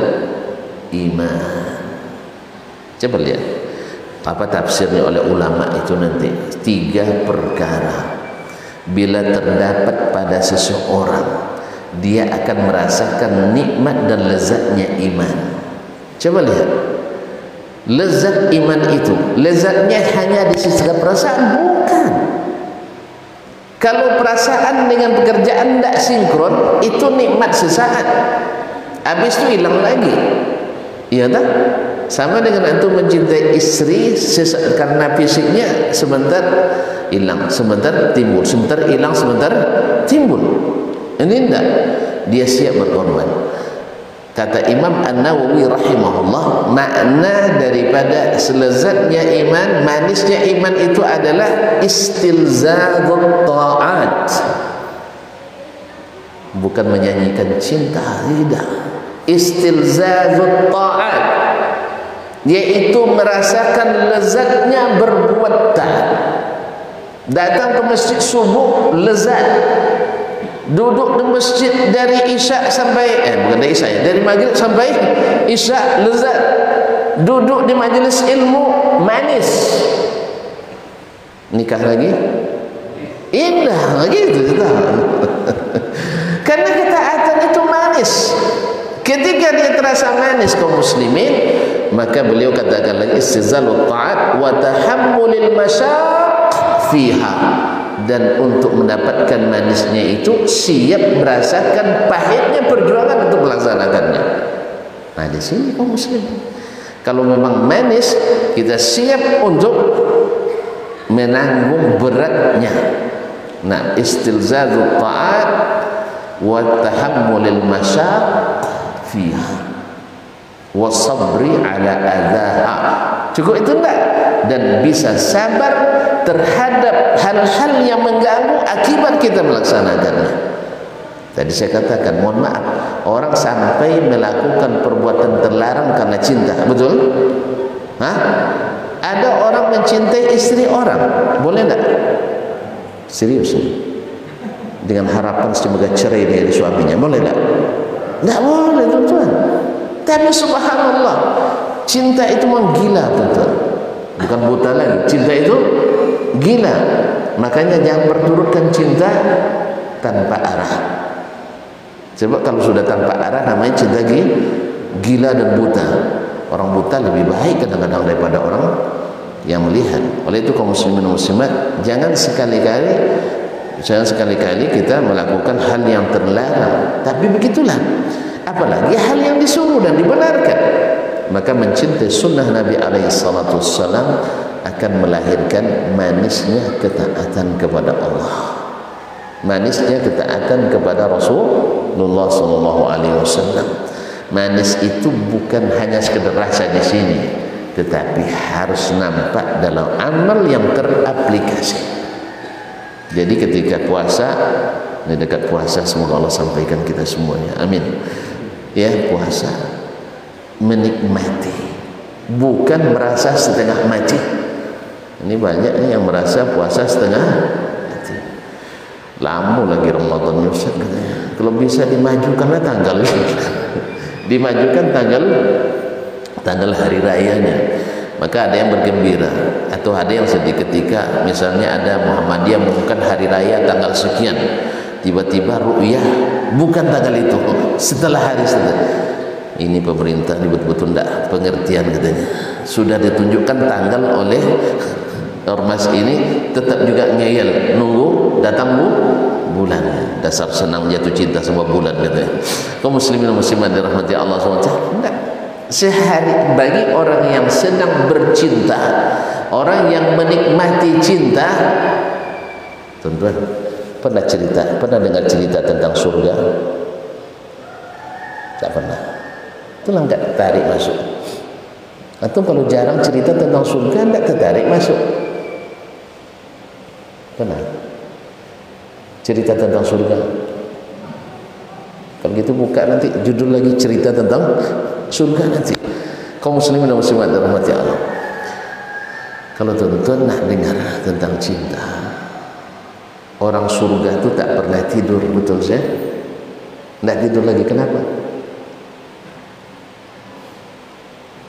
iman. Coba lihat apa tafsirnya oleh ulama itu nanti. Tiga perkara. Bila terdapat pada seseorang dia akan merasakan nikmat dan lezatnya iman coba lihat. Lezat iman itu. Lezatnya hanya di sisi perasaan. Bukan. Kalau perasaan dengan pekerjaan tidak sinkron itu nikmat sesaat. Habis itu hilang lagi. Iya tak? sama dengan itu mencintai istri karena fisiknya sebentar hilang sebentar timbul sebentar hilang sebentar timbul. Ini tidak dia siap berkorban kata Imam An-Nawawi rahimahullah makna daripada selezatnya iman manisnya iman itu adalah istilzadut ta'at. Bukan menyanyikan cinta tidak istilzadut ta'at. Yaitu merasakan lezatnya berbuat taat. Datang ke masjid subuh lezat duduk di masjid dari isyak sampai eh bukan dari isyak ya dari maghrib sampai isyak lezat. Duduk di majlis ilmu manis. Nikah lagi? Indah gitu kita karena ketaatan itu manis. Ketika dia terasa manis kaum muslimin maka beliau katakan lagi istizalut ta'at wa tahammulil masyaq fiha dan untuk mendapatkan manisnya itu siap merasakan pahitnya perjuangan untuk melaksanakannya. Nah di sini kaum muslim. Kalau memang manis, kita siap untuk menanggung beratnya. Nah, istilzadu ta'at wa tahammulil masyaq fiha wa sabri ala adaha. Cukup itu enggak? Dan bisa sabar terhadap hal-hal yang mengganggu akibat kita melaksanakannya. Tadi saya katakan, mohon maaf, orang sampai melakukan perbuatan terlarang karena cinta, betul? Hah? Ada orang mencintai istri orang, boleh tak? Serius Dengan harapan semoga cerai dari suaminya, boleh tak? Tak boleh, tuan-tuan. Tapi subhanallah, cinta itu menggila, tuan-tuan. Bukan buta lagi, cinta itu gila. Makanya jangan berturutkan cinta tanpa arah. Sebab kalau sudah tanpa arah namanya cinta gila dan buta. Orang buta lebih baik kadang-kadang daripada orang yang melihat. Oleh itu kaum muslimin muslimat jangan sekali-kali jangan sekali-kali kita melakukan hal yang terlarang. Tapi begitulah. Apalagi hal yang disuruh dan dibenarkan maka mencintai sunnah Nabi wassalam akan melahirkan manisnya ketaatan kepada Allah. Manisnya ketaatan kepada Rasulullah sallallahu alaihi wasallam. Manis itu bukan hanya sekedar rasa di sini tetapi harus nampak dalam amal yang teraplikasi. Jadi ketika puasa ini dekat puasa semoga Allah sampaikan kita semuanya. Amin. Ya puasa menikmati bukan merasa setengah mati ini banyak yang merasa puasa setengah hati. Lama lagi Ramadan Ustaz katanya. Kalau bisa dimajukanlah tanggal dimajukan tanggal tanggal hari rayanya. Maka ada yang bergembira atau ada yang sedih ketika misalnya ada Muhammadiyah mengumumkan hari raya tanggal sekian. Tiba-tiba ru'yah bukan tanggal itu setelah hari setelah ini pemerintah betul-betul tidak pengertian katanya. Sudah ditunjukkan tanggal oleh ormas ini tetap juga ngeyel. Nunggu datang bu bulan. Dasar senang jatuh cinta sama bulan gitu ya kaum muslimin muslimat dirahmati Allah SWT. Enggak sehari bagi orang yang sedang bercinta orang yang menikmati cinta tuan-tuan pernah cerita pernah dengar cerita tentang surga? Tak pernah itulah enggak tarik masuk. Atau kalau jarang cerita tentang surga enggak tertarik masuk. Kenal? cerita tentang surga. Kalau gitu buka nanti judul lagi cerita tentang surga nanti. Kaum muslimin dan muslimat rahmati Allah. Kalau tuan-tuan nak dengar tentang cinta orang surga itu tak pernah tidur betul saya tak tidur lagi kenapa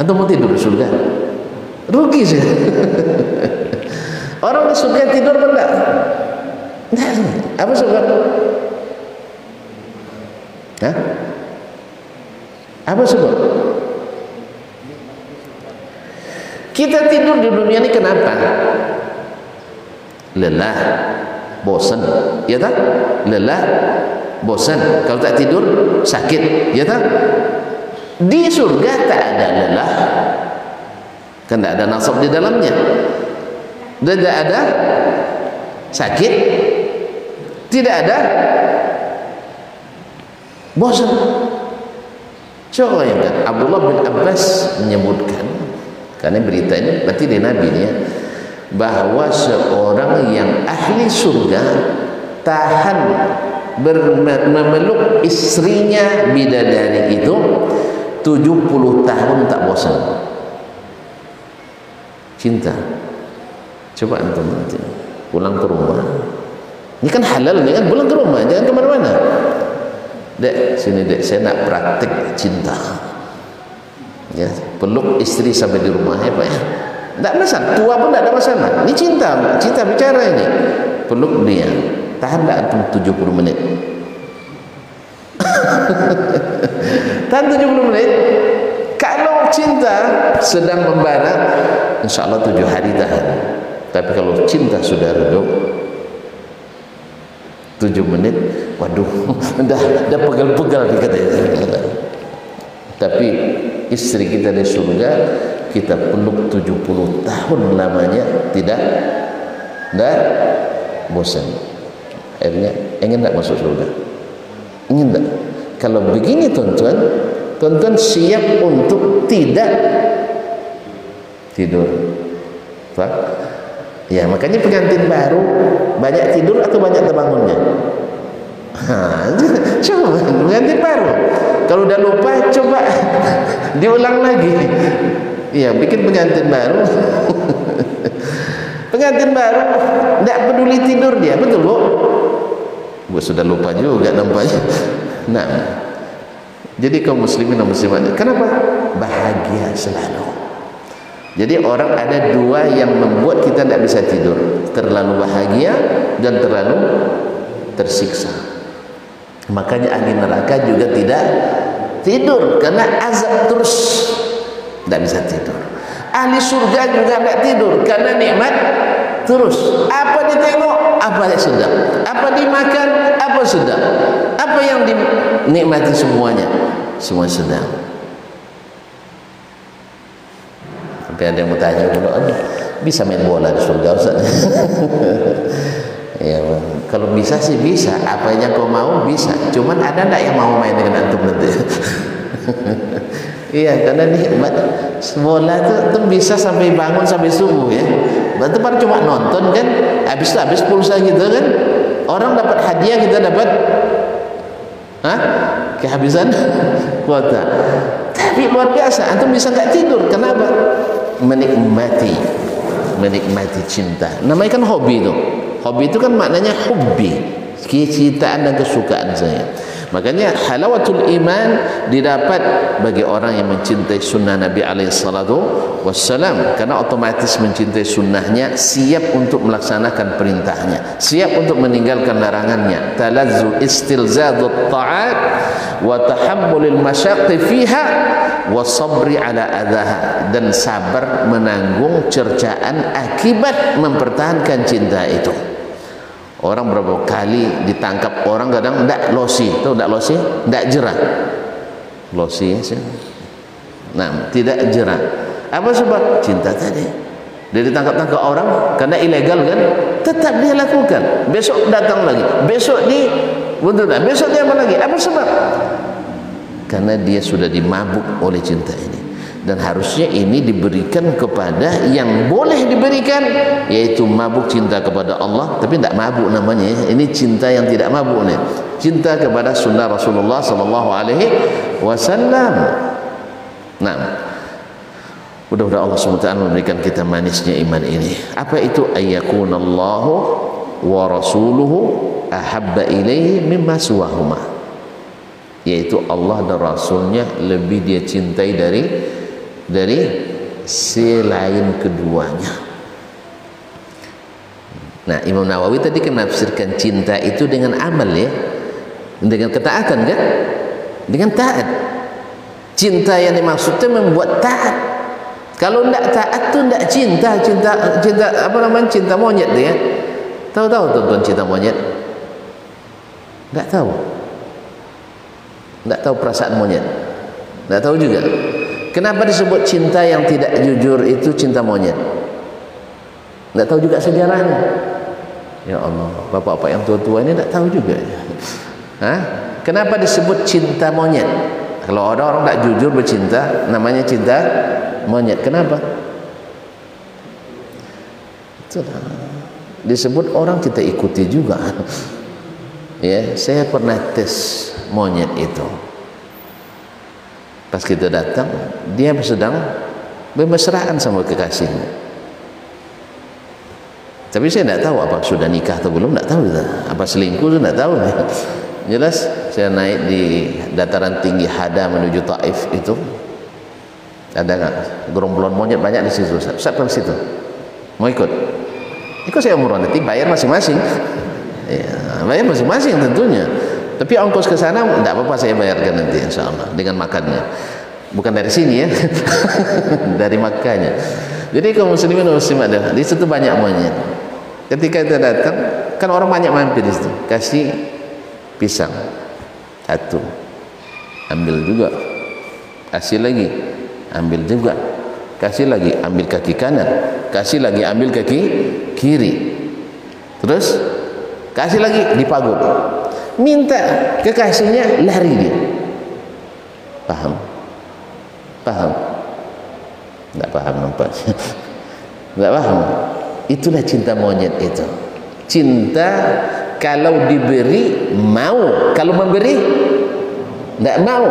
atau mau tidur di surga? Rugi sih orang di surga tidur benda apa sebab? Hah? apa sebab? Kita tidur di dunia ini kenapa? Lelah. Bosan ya tak? Lelah. Bosan kalau tak tidur sakit. Ya tak di surga tak ada lelah. Kan tak ada nasab di dalamnya. Dan tidak ada sakit. Tidak ada bosan. Coba yang kan Abdullah bin Abbas menyebutkan karena berita ini berarti dia Nabi ni ya bahawa seorang yang ahli surga tahan memeluk istrinya bidadari itu 70 tahun tak bosan. Cinta. Coba antum nanti pulang ke rumah. Ini kan halal ni kan? Pulang ke rumah jangan ke mana-mana. Dek sini dek saya nak praktik cinta. Ya peluk istri sampai di rumah ya. Pak ya tak masalah. Tua pun tak ada masalah. Ini cinta cinta bicara ini. Peluk dia. Tahan tak antum 70 menit tahan 70 menit. Kalau cinta sedang membara insyaAllah 7 hari tahan. Tapi kalau cinta sudah redup 7 menit waduh dah dah pegal-pegal katanya tapi istri kita di surga kita peluk 70 tahun lamanya tidak tidak bosan. Akhirnya ingin tak masuk surga? Ingin tak kalau begini tuan-tuan tuan-tuan siap untuk tidak tidur Faham? ya makanya pengantin baru banyak tidur atau banyak terbangunnya coba pengantin baru kalau dah lupa coba diulang lagi Iya, bikin pengantin baru. pengantin baru tidak peduli tidur dia, betul bu? Bu sudah lupa juga nampaknya. Nah, jadi kaum muslimin dan muslimat, kenapa? Bahagia selalu? Jadi orang ada dua yang membuat kita tidak bisa tidur, terlalu bahagia dan terlalu tersiksa. Makanya ahli neraka juga tidak tidur karena azab terus tidak bisa tidur. Ahli surga juga tidak tidur karena nikmat terus. Apa ditengok apa yang sedap apa dimakan? Apa sedap apa yang dinikmati semuanya? Semua sedap sampai ada yang mau tanya bisa main bola di surga Ustaz? Ya kalau bisa sih bisa. Apa yang kau mau bisa. Cuman ada tak yang mau main dengan antum nanti Iya, karena nikmat bola tu, tu bisa sampai bangun sampai subuh ya. Berarti pada cuma nonton kan, habis habis pulsa gitu kan. Orang dapat hadiah kita dapat Hah? kehabisan kuota. Tapi luar biasa, antum bisa enggak tidur. Kenapa? Menikmati menikmati cinta. Namanya kan hobi itu. Hobi itu kan maknanya hobi, kecintaan dan kesukaan saya. Makanya halawatul iman didapat bagi orang yang mencintai sunnah Nabi alaihi salatu wassalam karena otomatis mencintai sunnahnya siap untuk melaksanakan perintahnya, siap untuk meninggalkan larangannya. Talazzu istilzadut ta'at wa tahammulil masyaqqi fiha wa sabri ala adaha dan sabar menanggung cercaan akibat mempertahankan cinta itu. Orang berapa kali ditangkap orang kadang tidak losi, tahu tidak losi? Tidak jerah. Losi ya sih. Nah, tidak jerah. Apa sebab? Cinta tadi. Dia ditangkap-tangkap orang karena ilegal kan? Tetap dia lakukan. Besok datang lagi. Besok di betul tak? Besok dia apa lagi? Apa sebab? Karena dia sudah dimabuk oleh cinta ini. Dan harusnya ini diberikan kepada yang boleh diberikan yaitu mabuk cinta kepada Allah. Tapi tidak mabuk namanya ini cinta yang tidak mabuk ni cinta kepada sunnah Rasulullah sallallahu alaihi wasallam. Nah mudah-mudahan Allah SWT memberikan kita manisnya iman ini. Apa itu? Ayyakunallahu wa rasuluhu ahabba ilaihi mimma suwahuma. Yaitu Allah dan Rasulnya lebih dia cintai dari dari selain keduanya. Nah Imam Nawawi tadi menafsirkan cinta itu dengan amal ya. Dengan ketaatan kan? Dengan taat. Cinta yang dimaksudnya membuat taat. Kalau tidak taat tu tidak cinta cinta cinta apa namanya cinta monyet dia ya? tahu-tahu tuan-tuan cinta monyet? Tidak tahu. Tidak tahu perasaan monyet. Tidak tahu juga Kenapa disebut cinta yang tidak jujur itu cinta monyet? Tidak tahu juga sejarahnya. Ya Allah, bapak-bapak yang tua-tua ini tidak tahu juga. Hah? Kenapa disebut cinta monyet? Kalau ada orang tak jujur bercinta, namanya cinta monyet. Kenapa? Disebut orang kita ikuti juga. Ya, saya pernah tes monyet itu pas kita datang dia sedang bermesraan sama kekasihnya. Tapi saya tidak tahu apa sudah nikah atau belum tidak tahu. Apa selingkuh itu tidak tahu. Jelas saya naik di dataran tinggi Hada menuju Taif itu. Ada gerombolan monyet banyak di situ Ustaz. Ke situ? Mau ikut? Ikut saya umroh nanti bayar masing-masing. Ya, bayar masing-masing tentunya tapi ongkos ke sana tidak apa-apa saya bayarkan nanti insya Allah dengan makannya. Bukan dari sini ya, dari makannya. Jadi kaum muslimin dan muslimat ada di situ banyak monyet. Ketika kita datang, kan orang banyak mampir di situ. Kasih pisang satu, ambil juga. Kasih lagi, ambil juga. Kasih lagi, ambil kaki kanan. Kasih lagi, ambil kaki kiri. Terus kasih lagi dipagut minta kekasihnya lari dia. Paham paham tak paham nampak tak paham itulah cinta monyet itu. Cinta kalau diberi mau. Kalau memberi tak mau.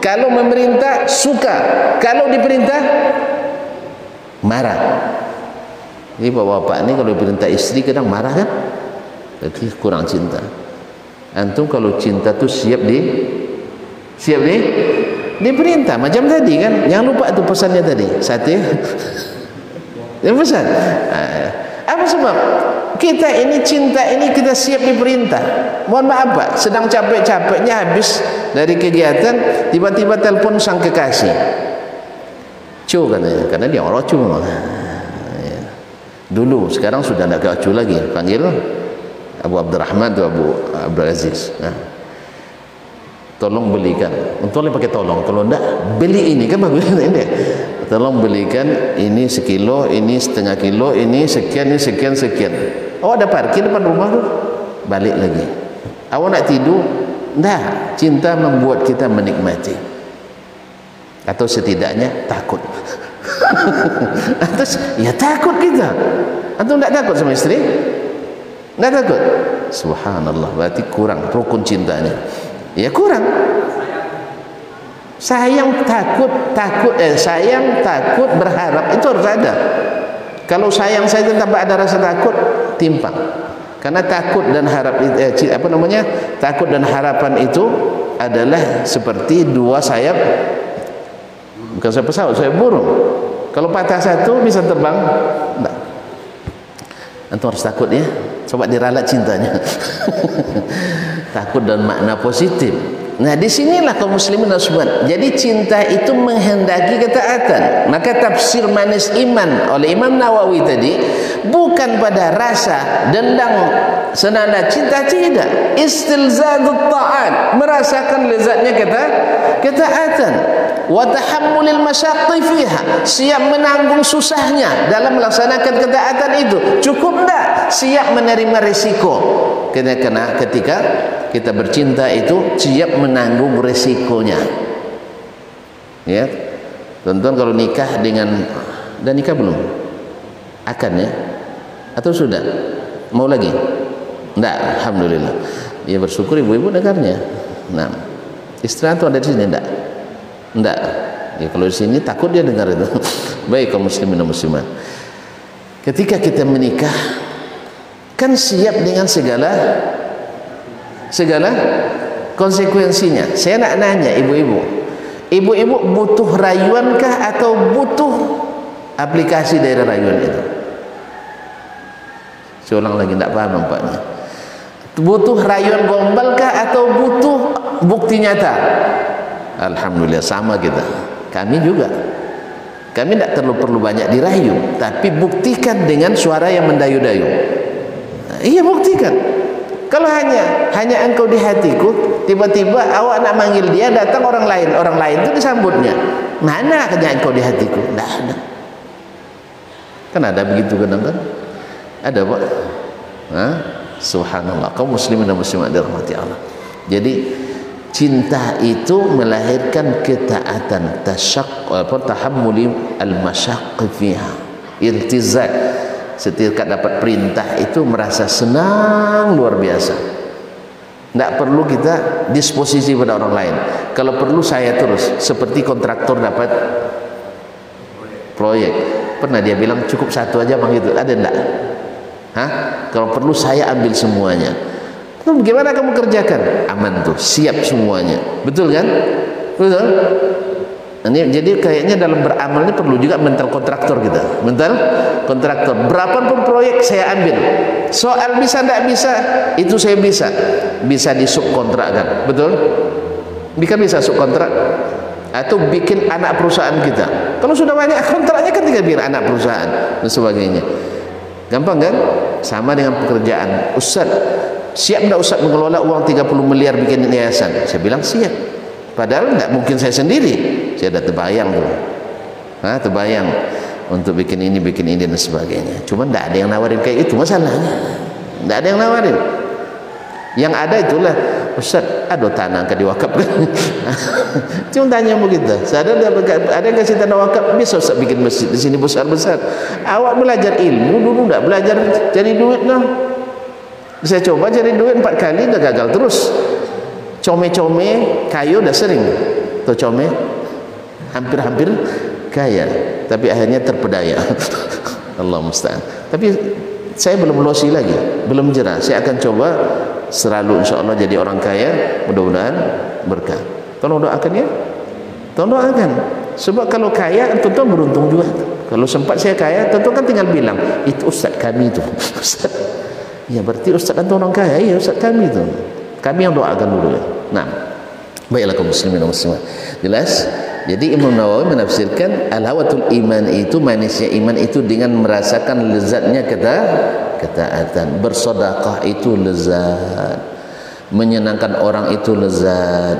Kalau memerintah suka. Kalau diperintah marah. Jadi bapak-bapak ni kalau diperintah isteri kadang marah kan? Berarti kurang cinta antum kalau cinta tu siap di siap di diperintah macam tadi kan? Jangan lupa tu pesannya tadi. Satu. Ya pesan? Ah, apa sebab? Kita ini cinta ini kita siap diperintah mohon maaf pak. Sedang capek-capeknya habis dari kegiatan tiba-tiba telpon sang kekasih. Cu katanya. Karena dia orang cu. Ya. dulu sekarang sudah tidak cu lagi. Panggil Abu Abdurrahman atau Abu Abdul Aziz nah. tolong belikan. Untuk pakai tolong kalau enggak beli ini. Kan bagus ini tolong belikan ini sekilo ini setengah kilo ini sekian ini sekian sekian. Oh ada parkir depan rumah tu? Balik lagi. Awak nak tidur? Enggak cinta membuat kita menikmati. Atau setidaknya takut. Atau ya takut kita. Atau enggak takut sama istri tidak takut? Subhanallah, berarti kurang rukun cintanya. Ya kurang. Sayang takut, takut eh sayang takut berharap itu harus ada. Kalau sayang saya tetap ada rasa takut, timpang. Karena takut dan harap eh, apa namanya? Takut dan harapan itu adalah seperti dua sayap bukan sayap pesawat, sayap burung. Kalau patah satu bisa terbang. Tidak. Antum harus takut ya coba diralat cintanya. Takut dan makna positif nah disinilah kaum muslimin dan muslimat jadi cinta itu menghendaki ketaatan. Maka tafsir manis iman oleh Imam Nawawi tadi bukan pada rasa dendang senada cinta tidak. Istilzadut ta'at merasakan lezatnya kata ketaatan. Wa tahammulil masyaqqi fiha siap menanggung susahnya dalam melaksanakan ketaatan itu. Cukup tak siap menerima risiko kena kena ketika kita bercinta itu siap menanggung risikonya ya. Tuan-tuan kalau nikah dengan dan nikah belum? Akan ya? Atau sudah? Mau lagi? Enggak alhamdulillah. Dia bersyukur ibu-ibu dengarnya. Nah istri antum ada di sini enggak enggak ya kalau di sini takut dia dengar itu. Baik kaum muslimin dan muslimat. Ketika kita menikah kan siap dengan segala segala konsekuensinya. Saya nak nanya ibu-ibu ibu-ibu butuh rayuan kah atau butuh aplikasi dari rayuan itu? Seorang lagi tidak paham nampaknya. Butuh rayuan gombal kah atau butuh bukti nyata? Alhamdulillah sama kita. Kami juga. Kami tidak terlalu perlu banyak dirayu tapi buktikan dengan suara yang mendayu-dayu iya buktikan. Kalau hanya hanya engkau di hatiku tiba-tiba awak nak manggil dia datang orang lain. Orang lain itu disambutnya. Mana hanya engkau di hatiku? Tidak ada. Kan ada begitu kan kan ada pak ha? subhanallah. Kaum muslimin dan muslimat dirahmati Allah. Jadi cinta itu melahirkan ketaatan tasyak apa tahammuli al-masyaqq fiha. Iltizam setiap dapat perintah itu merasa senang luar biasa tidak perlu kita disposisi pada orang lain kalau perlu saya terus seperti kontraktor dapat proyek pernah dia bilang cukup satu aja bang itu ada enggak Hah? kalau perlu saya ambil semuanya Nah, bagaimana kamu kerjakan? Aman tuh, siap semuanya. Betul kan? Betul? Ini jadi kayaknya dalam beramal ini perlu juga mental kontraktor kita. Mental kontraktor. Berapapun proyek saya ambil. Soal bisa tidak bisa, itu saya bisa. Bisa disubkontrakkan. Betul? Bisa bisa subkontrak atau bikin anak perusahaan kita. Kalau sudah banyak kontraknya kan tinggal bikin anak perusahaan dan sebagainya. Gampang kan? Sama dengan pekerjaan. Ustaz, siap tidak Ustaz mengelola uang 30 miliar bikin yayasan saya bilang siap padahal tidak mungkin saya sendiri saya dah terbayang tu. Ha, terbayang untuk bikin ini bikin ini dan sebagainya. Cuma tidak ada yang nawarin kayak itu masalahnya. Tidak ada yang nawarin. Yang ada itulah Ustaz ada tanah ke diwakafkan cuma tanya begitu ada yang kasih tanah wakaf? Bisa Ustaz bikin masjid di sini besar-besar. Awak belajar ilmu dulu tidak belajar cari duit lah. Saya coba cari duit empat kali dah gagal terus. Come-come kayu dah sering. Tu come hampir-hampir kaya tapi akhirnya terpedaya Allah musta'an tapi saya belum losi lagi belum jerah saya akan coba selalu insyaAllah jadi orang kaya mudah-mudahan berkah tolong doakan ya tolong doakan sebab kalau kaya tentu beruntung juga kalau sempat saya kaya tentu kan tinggal bilang itu ustaz kami itu ustaz Ya berarti ustaz kan orang kaya. Ya ustaz kami tu. Kami yang doakan dulu ya. Nah. Baiklah kaum muslimin dan muslimat. Jelas? Jadi Imam Nawawi menafsirkan al-hawatul iman itu manisnya iman itu dengan merasakan lezatnya kata ketaatan. Bersedekah itu lezat. Menyenangkan orang itu lezat.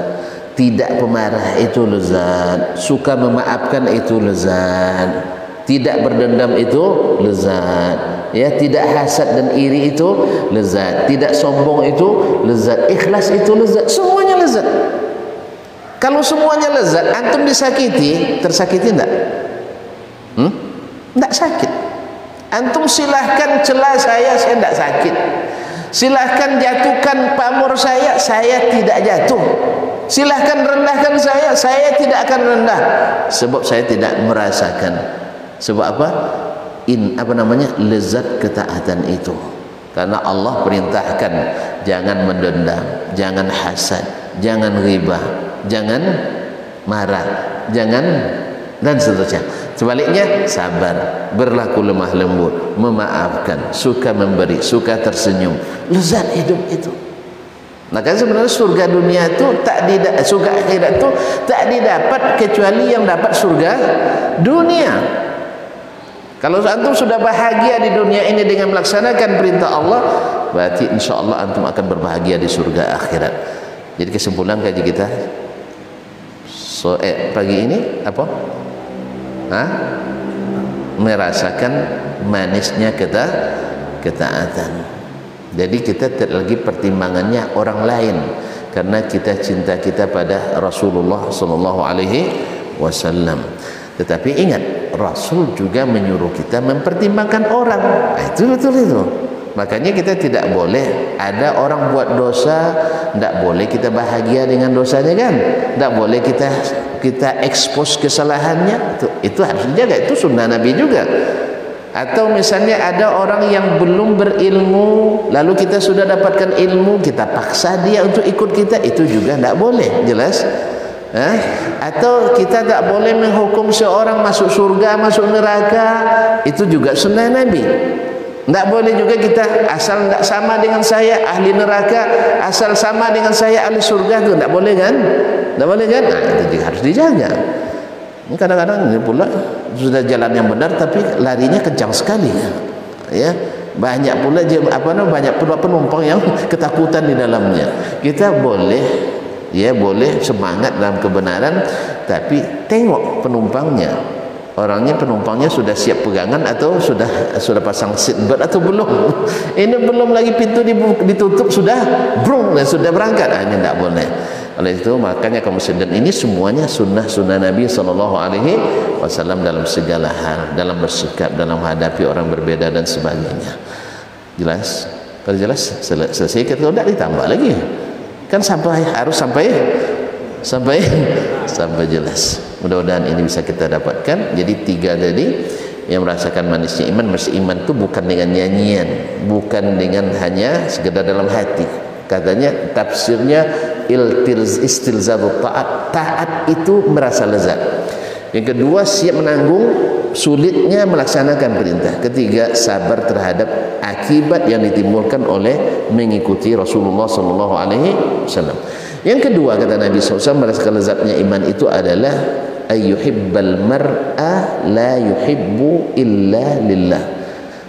Tidak pemarah itu lezat. Suka memaafkan itu lezat. Tidak berdendam itu lezat ya tidak hasad dan iri itu lezat tidak sombong itu lezat ikhlas itu lezat lezat kalau semuanya lezat antum disakiti tersakiti enggak? Hmm? enggak sakit. Antum silahkan celah saya saya enggak sakit. Silahkan jatuhkan pamor saya saya tidak jatuh. Silahkan rendahkan saya saya tidak akan rendah. Sebab saya tidak merasakan. Sebab apa? In apa namanya? Lezat ketaatan itu. Karena Allah perintahkan jangan mendendam jangan hasad jangan riba jangan marah. Jangan dan seterusnya. Sebaliknya sabar. Berlaku lemah lembut. Memaafkan. Suka memberi. Suka tersenyum. Lezat hidup itu. Maka sebenarnya surga dunia itu tak didapat surga akhirat itu tak didapat kecuali yang dapat surga dunia. Kalau antum sudah bahagia di dunia ini dengan melaksanakan perintah Allah, berarti insya Allah antum akan berbahagia di surga akhirat. Jadi kesimpulan kaji kita so eh, pagi ini apa? Hah? Merasakan manisnya kita ketaatan. Jadi kita tidak lagi pertimbangannya orang lain karena kita cinta kita pada Rasulullah sallallahu alaihi wasallam. tetapi ingat Rasul juga menyuruh kita mempertimbangkan orang nah, itu betul itu makanya kita tidak boleh ada orang buat dosa tidak boleh kita bahagia dengan dosanya kan? Tidak boleh kita kita expose kesalahannya. Itu, itu harus dijaga. Itu sunnah Nabi juga. Atau misalnya ada orang yang belum berilmu lalu kita sudah dapatkan ilmu kita paksa dia untuk ikut kita itu juga tidak boleh. Jelas? Eh? atau kita tak boleh menghukum seorang masuk surga masuk neraka itu juga sunnah Nabi tak boleh juga kita asal tak sama dengan saya ahli neraka asal sama dengan saya ahli surga itu tak boleh kan? Tak boleh kan? Nah, itu juga harus dijaga. Kadang-kadang ini pula sudah jalan yang benar tapi larinya kencang sekali. Ya banyak pula apa namanya banyak pula penumpang yang ketakutan di dalamnya. Kita boleh ya boleh semangat dalam kebenaran tapi tengok penumpangnya orangnya penumpangnya sudah siap pegangan atau sudah sudah pasang seatbelt atau belum ini belum lagi pintu ditutup sudah brung sudah berangkat ah, ini tidak boleh oleh itu makanya kaum muslimin ini semuanya sunnah-sunnah Nabi sallallahu alaihi wasallam dalam segala hal, dalam bersikap, dalam menghadapi orang berbeda dan sebagainya. Jelas? Pada jelas? Selesai kita tidak ditambah lagi. Kan sampai harus sampai sampai sampai jelas. Mudah-mudahan ini bisa kita dapatkan. Jadi tiga tadi yang merasakan manisnya iman, mesti iman itu bukan dengan nyanyian, bukan dengan hanya sekedar dalam hati. Katanya tafsirnya istilzadu taat taat itu merasa lezat yang kedua siap menanggung sulitnya melaksanakan perintah ketiga sabar terhadap akibat yang ditimbulkan oleh mengikuti Rasulullah sallallahu alaihi wasallam yang kedua kata Nabi SAW merasakan lezatnya iman itu adalah ayyuhibbal mar'a la yuhibbu illa lillah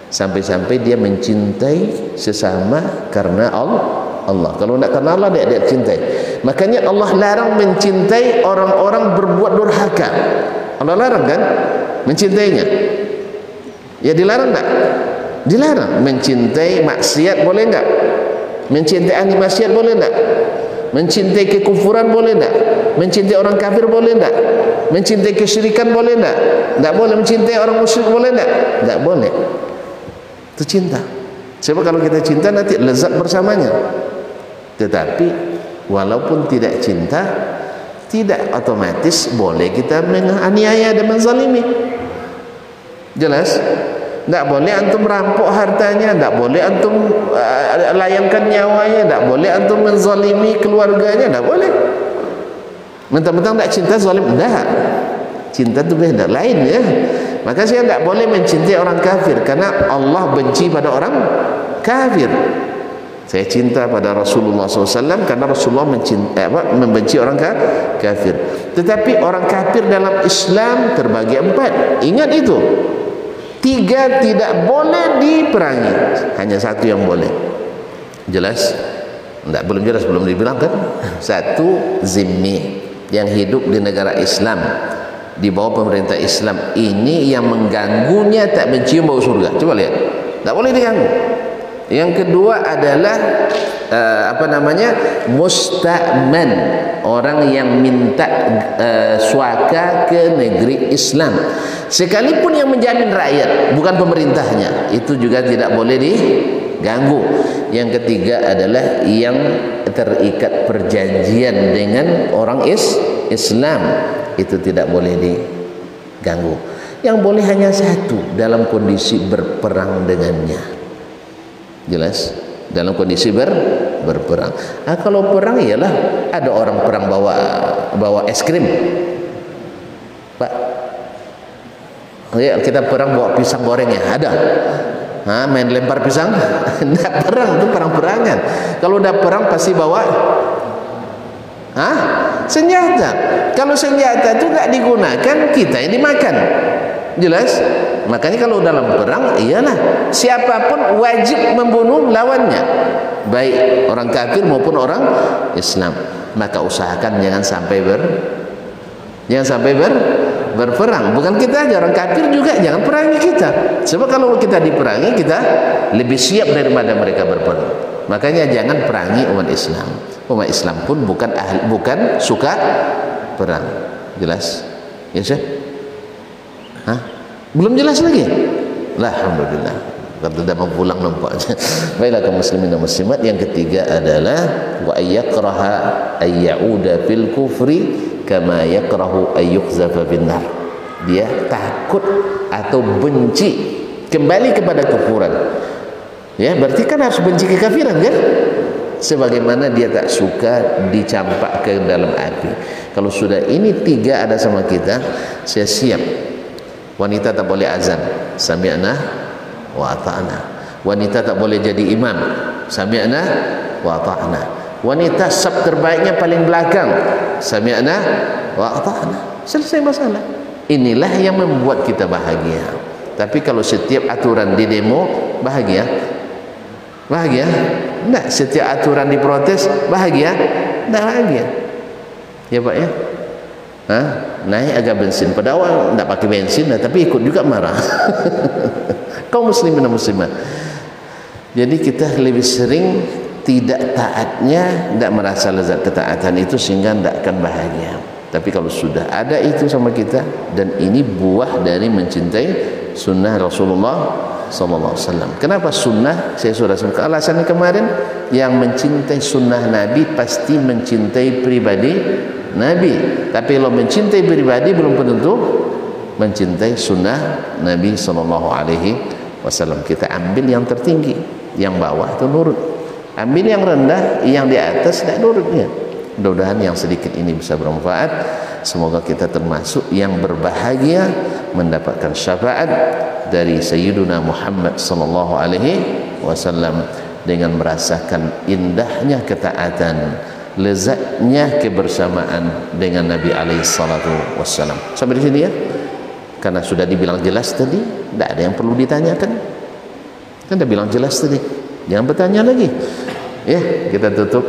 sampai-sampai dia mencintai sesama karena Allah Allah. Kalau nak kenal Allah dia dia cintai. Makanya Allah larang mencintai orang-orang berbuat durhaka. Allah larang kan mencintainya. Ya dilarang tak? Dilarang mencintai maksiat boleh tak? Mencintai ahli maksiat boleh tak? Mencintai kekufuran boleh tak? Mencintai orang kafir boleh tak? Mencintai kesyirikan boleh tak? Tak boleh mencintai orang musyrik boleh tak? Tak boleh. Itu cinta. Sebab kalau kita cinta nanti lezat bersamanya tetapi walaupun tidak cinta tidak otomatis boleh kita menganiaya dan menzalimi jelas tak boleh antum rampok hartanya tak boleh antum uh, layangkan nyawanya tak boleh antum menzalimi keluarganya tak boleh mentang-mentang tak cinta zalim tak cinta itu beda lain ya maka saya tak boleh mencintai orang kafir karena Allah benci pada orang kafir saya cinta pada Rasulullah SAW karena Rasulullah mencinta, apa, membenci orang kafir. Tetapi orang kafir dalam Islam terbagi empat. Ingat itu. Tiga tidak boleh diperangi. Hanya satu yang boleh. Jelas? Tidak, belum jelas, belum dibilang kan? Satu, zimmi. Yang hidup di negara Islam. Di bawah pemerintah Islam. Ini yang mengganggunya tak mencium bau surga. Coba lihat. Tak boleh diganggu yang kedua adalah uh, apa namanya musta'man orang yang minta uh, suaka ke negeri Islam sekalipun yang menjamin rakyat bukan pemerintahnya itu juga tidak boleh diganggu. Yang ketiga adalah yang terikat perjanjian dengan orang is Islam itu tidak boleh diganggu. Yang boleh hanya satu dalam kondisi berperang dengannya. Jelas? Dalam kondisi ber berperang. Ah, kalau perang ialah ada orang perang bawa bawa es krim. Pak ya, kita perang bawa pisang goreng ya ada? Ha, main lempar pisang? Tidak perang itu perang perangan kalau udah perang pasti bawa. Ha? senjata. Kalau senjata itu tidak digunakan kita yang dimakan. Jelas? Makanya kalau dalam perang iyalah. Siapapun wajib membunuh lawannya. Baik orang kafir maupun orang Islam. Maka usahakan jangan sampai ber jangan sampai ber berperang. Bukan kita aja orang kafir juga jangan perangi kita. Sebab kalau kita diperangi kita lebih siap daripada mereka berperang. Makanya jangan perangi umat Islam. Umat Islam pun bukan ahli, bukan suka perang. Jelas? Ya sih Hah? belum jelas lagi? Lah alhamdulillah. Kalau dah mau pulang nampaknya baiklah kaum muslimin dan muslimat yang ketiga adalah wa ayyakraha ayyauda fil kufri kama yakrahu ayyukhzafa bin nar dia takut atau benci kembali kepada kufuran ya berarti kan harus benci kekafiran kan? Sebagaimana dia tak suka dicampak ke dalam api. Kalau sudah ini tiga ada sama kita saya siap. Wanita tak boleh azan. Sami'na wa ata'na. Wanita tak boleh jadi imam. Sami'na wa ata'na wanita sab terbaiknya paling belakang. Sami'na wa ata'na. Selesai masalah. Inilah yang membuat kita bahagia. Tapi kalau setiap aturan di demo bahagia? Bahagia? Tidak setiap aturan diprotes bahagia? Tidak bahagia. Ya pak ya? Ha? naik agak bensin. Pada awal tidak pakai bensin lah, tapi ikut juga marah. Kaum muslimin dan muslimat. Jadi kita lebih sering tidak taatnya tidak merasa lezat ketaatan itu sehingga tidak akan bahagia tapi kalau sudah ada itu sama kita dan ini buah dari mencintai sunnah Rasulullah wasallam. Kenapa sunnah? Saya sudah sebutkan alasannya kemarin yang mencintai sunnah Nabi pasti mencintai pribadi Nabi. Tapi kalau mencintai pribadi belum tentu mencintai sunnah Nabi wasallam. Kita ambil yang tertinggi, yang bawah itu nurut. Ambil yang rendah, yang di atas tidak nurutnya. Mudah-mudahan yang sedikit ini bisa bermanfaat. Semoga kita termasuk yang berbahagia mendapatkan syafaat dari Sayyiduna Muhammad sallallahu alaihi wasallam dengan merasakan indahnya ketaatan, lezatnya kebersamaan dengan Nabi alaihi salatu wasallam. Sampai di sini ya. Karena sudah dibilang jelas tadi, tidak ada yang perlu ditanyakan. Kan dah bilang jelas tadi. Jangan bertanya lagi. Ya, kita tutup.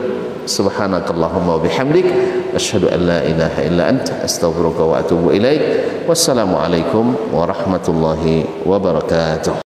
Subhanakallahumma wa bihamdik. Asyhadu an la ilaha illa anta astaghfiruka wa atubu ilaik. Wassalamu alaikum warahmatullahi wabarakatuh